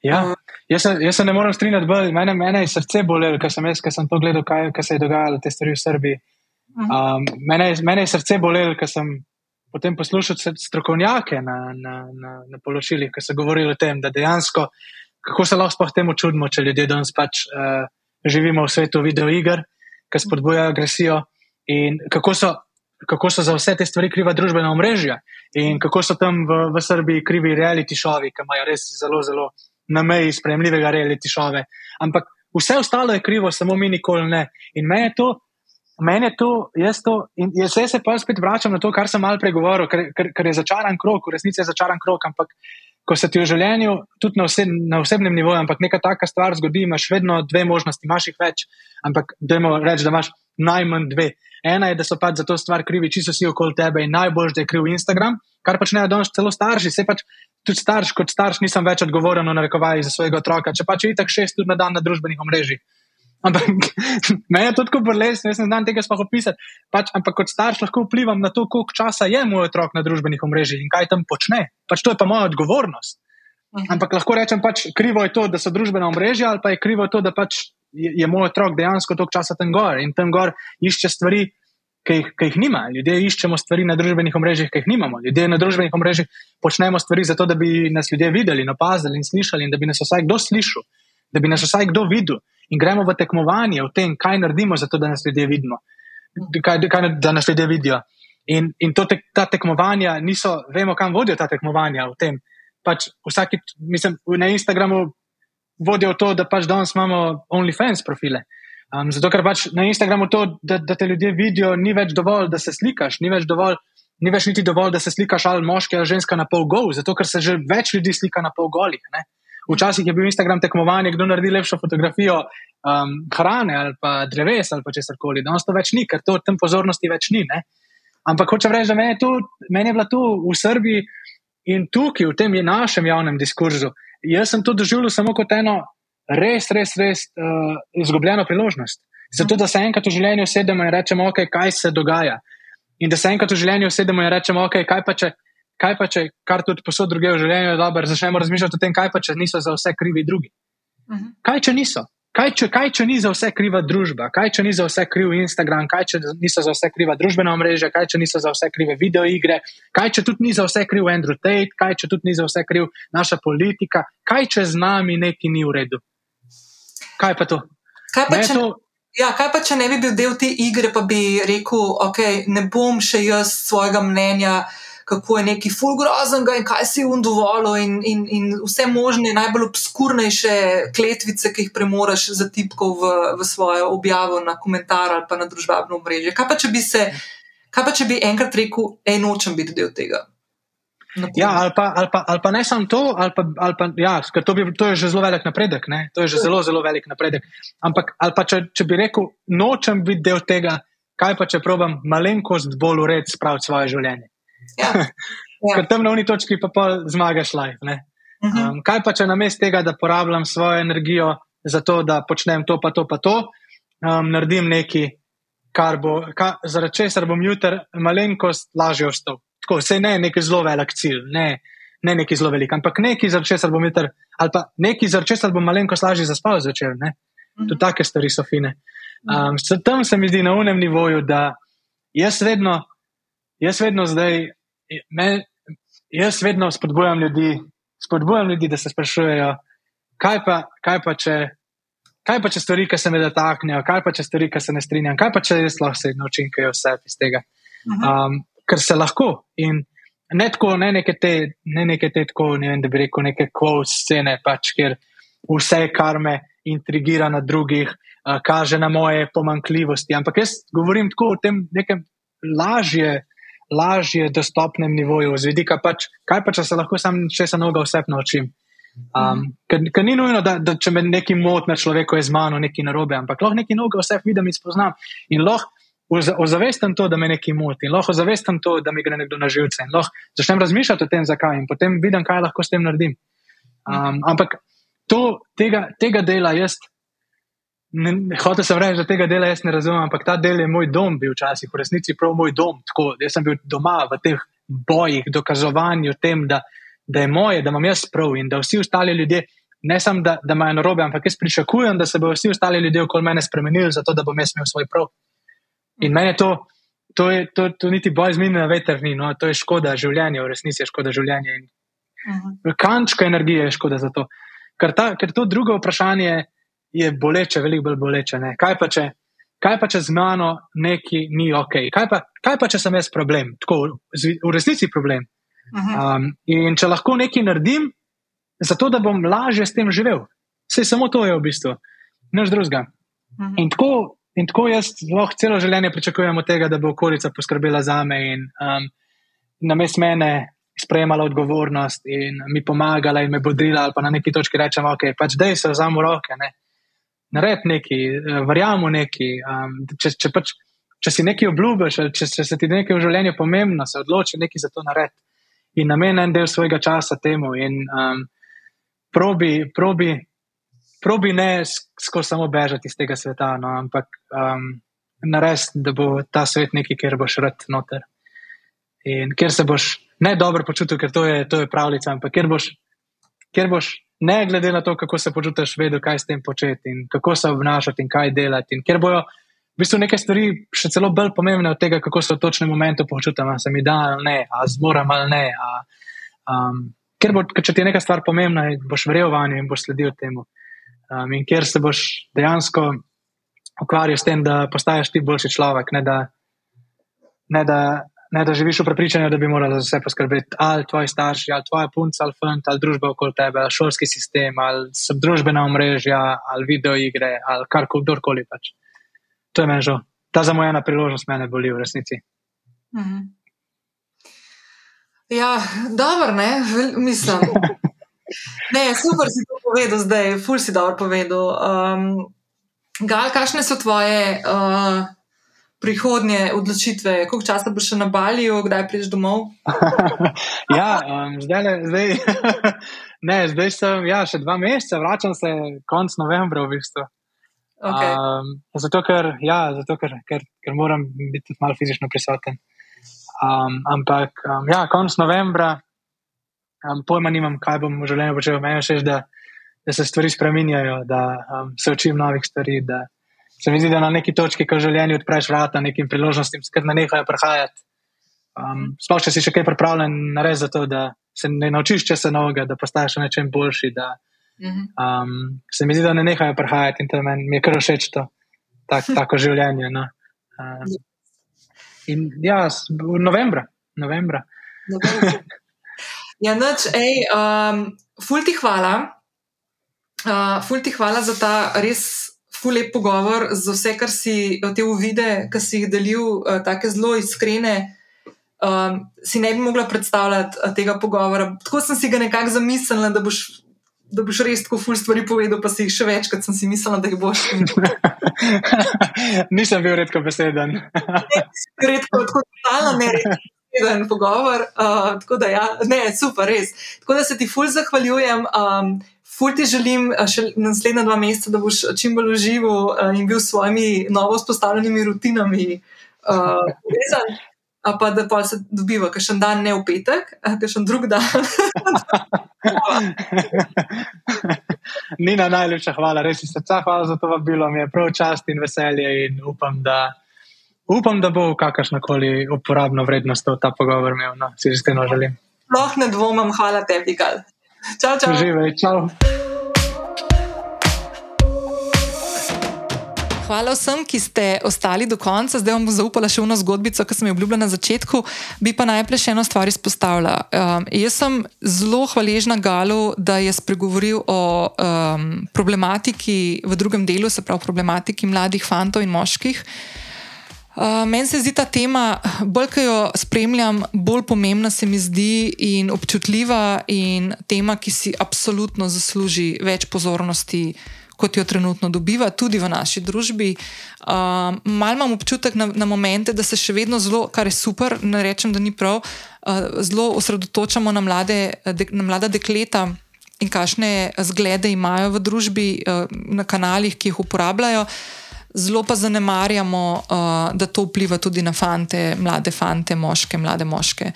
Ja. Uh, Jaz se, jaz se ne morem strinjati, bolj, mene, mene je srce bolelo, ker sem, ker sem to gledal, kaj, kaj se je dogajalo, te stvari v Srbiji. Um, mene, mene je srce bolelo, ker sem potem poslušati strokovnjake na, na, na, na položajih, ki so govorili o tem, da dejansko, kako se lahko sploh temu čudimo, če ljudje danes pač uh, živimo v svetu videoiger, ki spodbujajo agresijo in kako so, kako so za vse te stvari kriva družbena omrežja in kako so tam v, v Srbiji krivi reality šovi, ki imajo res zelo, zelo na meji spremljivega reality šove. Ampak vse ostalo je krivo, samo mi nikoli ne. In me je to meni je to, jaz, to, jaz, jaz se pa spet vračam na to, kar sem malo pregovoril, ker, ker, ker je začaran krok, v resnici je začaran krok, ampak ko se ti v življenju, tudi na, oseb, na osebnem nivoju, ampak neka taka stvar zgodi, imaš vedno dve možnosti, imaš jih več, ampak dajmo reči, da imaš najmanj dve. Ena je, da so pač za to stvar krivi, čisto vsi okoli tebe in najbolj, da je kriv Instagram, kar počnejo danes celo starši, se pač tudi starš, kot starš nisem več odgovoren, narekovaj za svojega otroka, če pač je itak šest ur na dan na družbenih omrežjih. Ampak (laughs) me je to tako bolesno, jaz ne znam tega sploh opisati. Pač, ampak kot starš lahko vplivam na to, koliko časa je moj otrok na družbenih omrežjih in kaj tam počne. Pač to je pa moja odgovornost. Mhm. Ampak lahko rečem, pač krivo je to, da so družbena omrežja, ali pa je krivo to, da pač je, je moj otrok dejansko toliko časa tam gor in tam gor išče stvari, ki jih, ki jih nima. Ljudje iščemo stvari na družbenih omrežjih, ki jih nimamo. Ljudje na družbenih omrežjih počnemo stvari zato, da bi nas ljudje videli, opazili in slišali in da bi nas vsaj kdo slišal, da bi nas vsaj kdo videl in gremo v tekmovanje v tem, kaj naredimo, zato da nas ljudje vidimo, kaj, kaj, da nas ljudje vidijo. In, in te, ta tekmovanja niso, vemo, kam vodijo ta tekmovanja. Pač vsaki, mislim, na Instagramu vodijo to, da pač danes imamo OnlyFans profile. Um, zato, ker pač na Instagramu to, da, da te ljudje vidijo, ni več dovolj, da se slikaš, ni več dovolj. Ni več niti dovolj, da se slikaš ali moški ali ženska na pol gol, zato ker se že več ljudi slika na pol golih. Včasih je bil Instagram tekmovanje, kdo naredi lepšo fotografijo um, hrane ali pa dreves ali pa česar koli. Danes to več ni, ker to tem pozornosti več ni. Ne? Ampak hočem reči, da meni je, tu, meni je bila tu v Srbiji in tukaj, v tem našem javnem diskurzu, jaz sem to doživljal samo kot eno res, res, res uh, izgubljeno priložnost. Zato, da se enkrat v življenju sedemo in rečemo, ok, kaj se dogaja. In da se enkrat v življenju sedemo in rečemo, ok, kaj pa če kaj pa če, kar tudi posod druge v življenju je dobro, začnemo razmišljati o tem, kaj pa če niso za vse krivi drugi. Uh mhm. -huh. Kaj če niso? kaj če, kaj če ni za vse kriva družba, kaj če ni za vse kriv Instagram, kaj če niso za vse kriva družbena mreža, kaj če niso za vse krive videoigre, kaj če tudi ni za vse kriv Andrew Tate, kaj če tudi ni za vse kriv naša politika, kaj če z nami neki ni v redu. Kaj pa to? Kaj pa, če, to... ja, kaj pa če ne bi bil del te igre, pa bi rekel, okay, ne bom še jaz svojega mnenja kako je neki fulgrozen in kaj si jim dovolil, in, in, in vse možne, najbolj obskurnejše kletvice, ki jih premoriš za tipkov v, v svojo objavo na komentar ali pa na družbeno mrežo. Kaj pa če bi se, kaj pa če bi enkrat rekel, ej, nočem biti del tega? Ja, ali pa, ali, pa, ali pa ne samo to, ali pa, ali pa ja, to, bi, to je že zelo velik napredek. Ne? To je že zelo, zelo velik napredek. Ampak, ali pa če, če bi rekel, nočem biti del tega, kaj pa če probujem malenkost bolj urediti spraviti svoje življenje. Ja. (laughs) Ja. Ker tam na uni točki pa zmagaš live. Uh mhm. -huh. um, kaj pa če namesto tega, da porabljam svojo energijo za to, da počnem to, pa to, pa to, um, naredim nekaj, kar bo, ka, zaradi česar bom jutri malenkost lažje ostal. Tako, vse ne neki zelo velik cilj, ne, ne neki zelo velik, ampak nekaj, zaradi česar bom jutri, ali pa nekaj, zaradi česar bom malenkost lažje zaspal zvečer. Uh -huh. Tudi take stvari so fine. Um, tam se mi zdi na unem nivoju, da jaz vedno, jaz vedno zdaj me, jaz vedno spodbujam ljudi, spodbujam ljudi, da se sprašujejo, kaj pa, kaj pa če. Kaj pa če stvari, ki se me dotaknejo, kaj pa če stvari, ki se ne strinjam, kaj pa če jaz lahko se naučim, kaj je vse iz tega. Mhm. Um, ker se lahko in ne tako, ne neke te, ne neke te tako, ne vem, da bi rekel, neke quote scene, pač, kjer vse, kar me intrigira na drugih, uh, kaže na moje pomankljivosti. Ampak jaz govorim tako o tem nekem lažje lažje dostopnem nivoju, z vidika pač, kaj pa če se lahko sam česa novega vse naučim. Um, ker ni nujno, da, da če me neki mot na človeku je z mano nekaj narobe, ampak lahko nekaj novega vse vidim in spoznam. In lahko ozavestam to, da me nekaj moti, lahko ozavestam to, da mi gre nekdo na živce. In lahko začnem razmišljati o tem, zakaj in potem vidim, kaj lahko s tem naredim. Um, ampak to, tega, tega dela jaz Hoče se reči, da tega dela jaz ne razumem, ampak ta del je moj dom, bil včasih, v resnici prav moj dom. Tako, jaz sem bil doma v teh bojih, dokazovanju tem, da, da je moje, da imam jaz prav in da vsi ostali ljudje, ne samo da, da imajo narobe, ampak jaz pričakujem, da se bodo vsi ostali ljudje okoli mene spremenili, zato da bom jaz imel svoj prav. In meni to, to, je, to, to niti boj z mini na veterni, no, to je škoda življenja, v resnici je škoda življenja. In uh mhm. -huh. Kančka energije je škoda za to. Ker, ta, ker to drugo vprašanje je je boleče, veliko bolj boleče. Kaj pa, če, kaj pa če z mano neki ni ok? Kaj pa, kaj pa če sem jaz problem, tako v resnici problem? Mhm. Um, in če lahko nekaj naredim, zato da bom lažje s tem živel. Vse samo to je v bistvu, nič drugega. Mhm. In, in tako jaz lahko celo življenje pričakujem od tega, da bo okolica poskrbela za me in um, na mest mene. Sprejemala odgovornost in mi pomagala, in me bodrila, ali pa na neki točki rečemo, ok, pač dej se vzamem v roke. Ne? Naredi nekaj, eh, verjamem nekaj. Um, če, če, pač, če si nekaj obljubiš, če, če se ti nekaj v življenju pomembno, se odloči nekaj za to narediti in namen en del svojega časa temu. In um, probi, probi, probi ne skozi samo bežati iz tega sveta, no, ampak um, narediti, da bo ta svet nekaj, kjer boš rad noter. In kjer se boš ne dobro počutil, ker to je, to je pravljica, ampak kjer boš, kjer boš ne glede na to, kako se počutiš, vedeti, kaj s tem početi in kako se obnašati in kaj delati. In ker bojo v bistvu neke stvari še celo bolj pomembne od tega, kako se v točnem momentu počutim, ali se mi da ali ne, ali zmoram ali ne. A, um, ker, bo, ker če ti je neka stvar pomembna, boš verjel vanjo in boš sledil temu. Um, in ker se boš dejansko ukvarjal s tem, da postaješ ti boljši človek, ne da. Ne da ne da živiš v prepričanju, da bi morali za vse poskrbeti, ali tvoji starši, ali tvoja punca, ali fant, ali družba okoli tebe, ali šolski sistem, ali družbena omrežja, ali videoigre, ali karkoli pač. To je meni žal. Ta zamujena priložnost mene boli v resnici. Mhm. Ja, dobro, ne, mislim. (laughs) Ne, super si to povedal zdaj, ful si dobro povedal. Um, Gal, kakšne so tvoje uh, prihodnje odločitve, koliko časa boš še na Baliju, kdaj prideš domov? (laughs) ja, um, zdaj, zdaj, (laughs) ne, zdaj sem ja, še dva meseca, vračam se konec novembra v bistvu. Okay. Um, zato, ker, ja, zato ker, ker, ker moram biti tudi malo fizično prisoten. Um, ampak, um, ja, konec novembra, um, pojma nimam, kaj bom v življenju počel. Meni je še, da da se stvari spremenjajo, da um, se učim novih stvari. Se mi zdi, da na neki točki, ko v življenju odpreš vrata nekim priložnostim, ker ne nehajo prihajati. Um, Sploh, če si še kaj pripravljen narediti za to, da se ne naučiš česa novega, da postaješ v nečem boljši. Da, um, se mi zdi, da ne nehajo prihajati in to meni je kar všeč to, tak, (laughs) tako življenje. No. Uh, in ja, novembra. novembra. ja, noč, ej, um, ful ti hvala. Uh, ful ti hvala za ta res lep pogovor, za vse, kar si te uvide, ki si jih delil, uh, tako zelo iskrene. Um, si ne bi mogla predstavljati uh, tega pogovora. Tako sem si ga nekako zamislila, da boš, da boš res tako ful stvari povedal, pa si jih še več, kot sem si mislila, da jih boš. (laughs) Nisem bil redko beseden. (laughs) redko, tako totalno ne redko. En pogovor, uh, tako da, ja, ne, super, res. Tako da se ti ful zahvaljujem. Um, Ful ti želim še naslednja dva meseca, da boš čim bolj užival in bil s svojimi novo vzpostavljenimi rutinami povezan. Uh, pa da pa se dobiva, ker še en dan ne v petek, ker še en drug dan. (laughs) Nina, najlepša hvala, res iz srca hvala za to vabilo, mi je prav čast in veselje in upam, da, upam, da bo kakršnakoli uporabno vrednost ta pogovor imel. No, si iskreno želim. Sploh ne dvomim, hvala tebi, Gal. (laughs) Čau, čau. Živaj, čau. Hvala vsem, ki ste ostali do konca. Zdaj vam bom zaupala še eno zgodbico, ki sem jo obljubila na začetku. Bi pa najprej še eno stvar izpostavila. Um, jaz sem zelo hvaležna Galu, da je spregovoril o um, problematiki v drugem delu, se pravi problematiki mladih fantov in moških. Uh, meni se zdi ta tema, bolj ko jo spremljam, bolj pomembna se mi zdi in občutljiva, in tema, ki si absolutno zasluži več pozornosti, kot jo trenutno dobiva, tudi v naši družbi. Uh, mal imam občutek na, na momente, da se še vedno zelo, kar je super, ne rečem, da ni prav, uh, zelo osredotočamo na, mlade, de, na mlada dekleta. In kakšne zglede imajo v družbi, na kanalih, ki jih uporabljajo, zelo pa zanemarjamo, uh, da to vpliva tudi na fante, mlade fante, moške, mlade moške.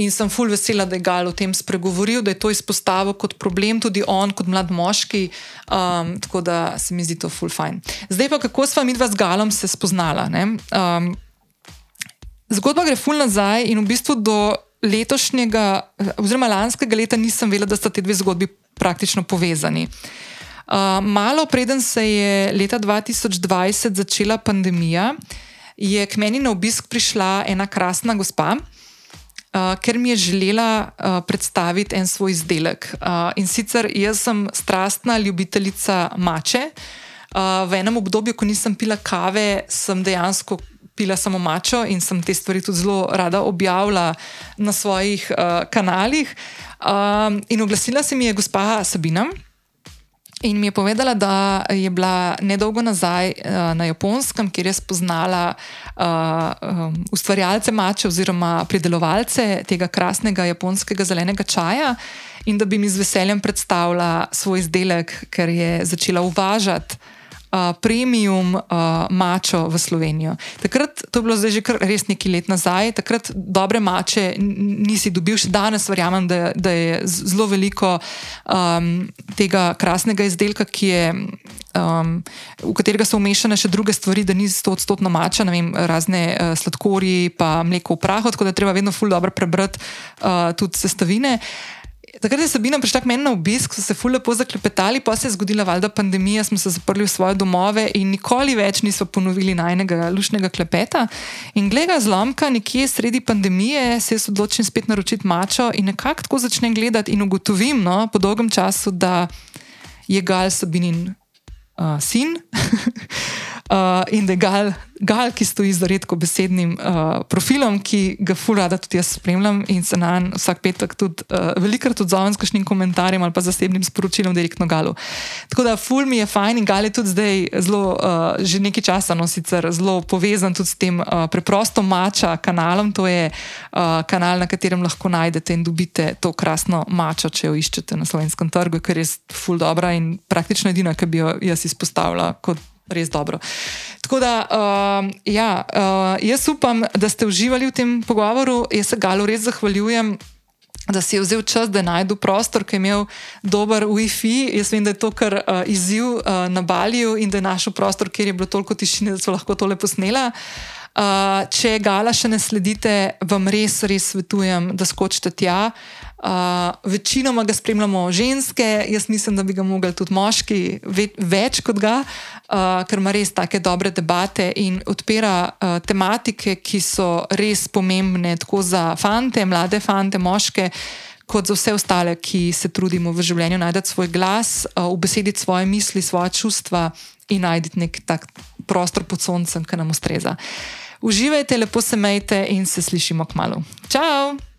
In sem ful vesela, da je Gal o tem spregovoril, da je to izpostavil kot problem, tudi on, kot mlad moški. Um, tako da se mi zdi to ful fajn. Zdaj pa, kako sva mi dva z Galom se spoznala. Um, zgodba gre ful nazaj in v bistvu do. Letošnjega, oziroma lanskega leta, nisem vedela, da sta ti dve zgodbi praktično povezani. Uh, malo preden se je leta 2020 začela pandemija, je k meni na obisk prišla ena krasna gospa, uh, ker mi je želela uh, predstaviti en svoj izdelek. Uh, in sicer jaz sem strastna ljubiteljica mače. Uh, v enem obdobju, ko nisem pila kave, sem dejansko pila samo mačo in sem te stvari tudi zelo rada objavila na svojih uh, kanalih. Um, in oglasila se mi je gospa Sabina. In mi je povedala, da je bila nedolgo nazaj uh, na Japonskem, kjer je spoznala uh, um, ustvarjalce mače oziroma pridelovalce tega krasnega japonskega zelenega čaja, in da bi mi z veseljem predstavila svoj izdelek, ker je začela uvažati premium uh, mačo v Slovenijo. Takrat, to je bilo zdaj že res nekaj let nazaj, takrat dobre mače nisi dobil, še danes verjamem, da, da je zelo veliko um, tega krasnega izdelka, ki je. Um, v katerega so umešane še druge stvari, da ni sto odstotno mača, vem, razne uh, sladkorji, pa mleko v prahu, tako da treba vedno fuldo prebrati uh, tudi sestavine. Uh, Takrat je Sabina prišla k meni na obisk, so se fulje pozaklepetali, pa se je zgodila valjda pandemija, smo se zaprli v svoje domove in nikoli več nismo ponovili najnega lušnega klepeta. In gleda zlomka, nekje sredi pandemije se je odločil spet naročiti mačo in nekako tako začnem gledati in ugotovim no, po dolgem času, da je Gal Sabinin uh, sin. (laughs) uh, in da je gal, gal, ki stoji za redko besednim uh, profilom, ki ga furada tudi jaz spremljam in se na en vsak petek tudi uh, velikrat odzovem s kakšnim komentarjem ali pa zasebnim sporočilom direktno galu. Tako da ful mi je fajn in gal je tudi zdaj zelo, uh, že nekaj časa, no sicer zelo povezan tudi s tem uh, preprosto mača kanalom. To je uh, kanal, na katerem lahko najdete in dobite to krasno mačo, če jo iščete na slovenskem trgu, ker je res ful dobra in praktično edina, ki bi jo jaz izpostavila kot res dobro. Tako da, uh, ja, uh, jaz upam, da ste uživali v tem pogovoru. Jaz se Galu res zahvaljujem. da si je vzel čas, da je najdel prostor, ki je imel dober WiFi. Jaz vem, da je to kar uh, izziv uh, na Baliju in da je našel prostor, kjer je bilo toliko tišine, da so lahko tole posnela. Uh, če gala še ne sledite, vam res, res svetujem, da skočite tja. Uh, večinoma ga spremljamo ženske, jaz mislim, da bi ga mogli tudi moški ve več kot ga, uh, ker ima res take dobre debate in odpira uh, tematike, ki so res pomembne, tako za fante, mlade fante, moške. Kot za vse ostale, ki se trudimo v življenju najti svoj glas, v besedi svoje misli, svoje čustva in najti nek tak prostor pod soncem, ki nam ustreza. Uživajte, lepo se majte in se slišimo k malu. Ciao!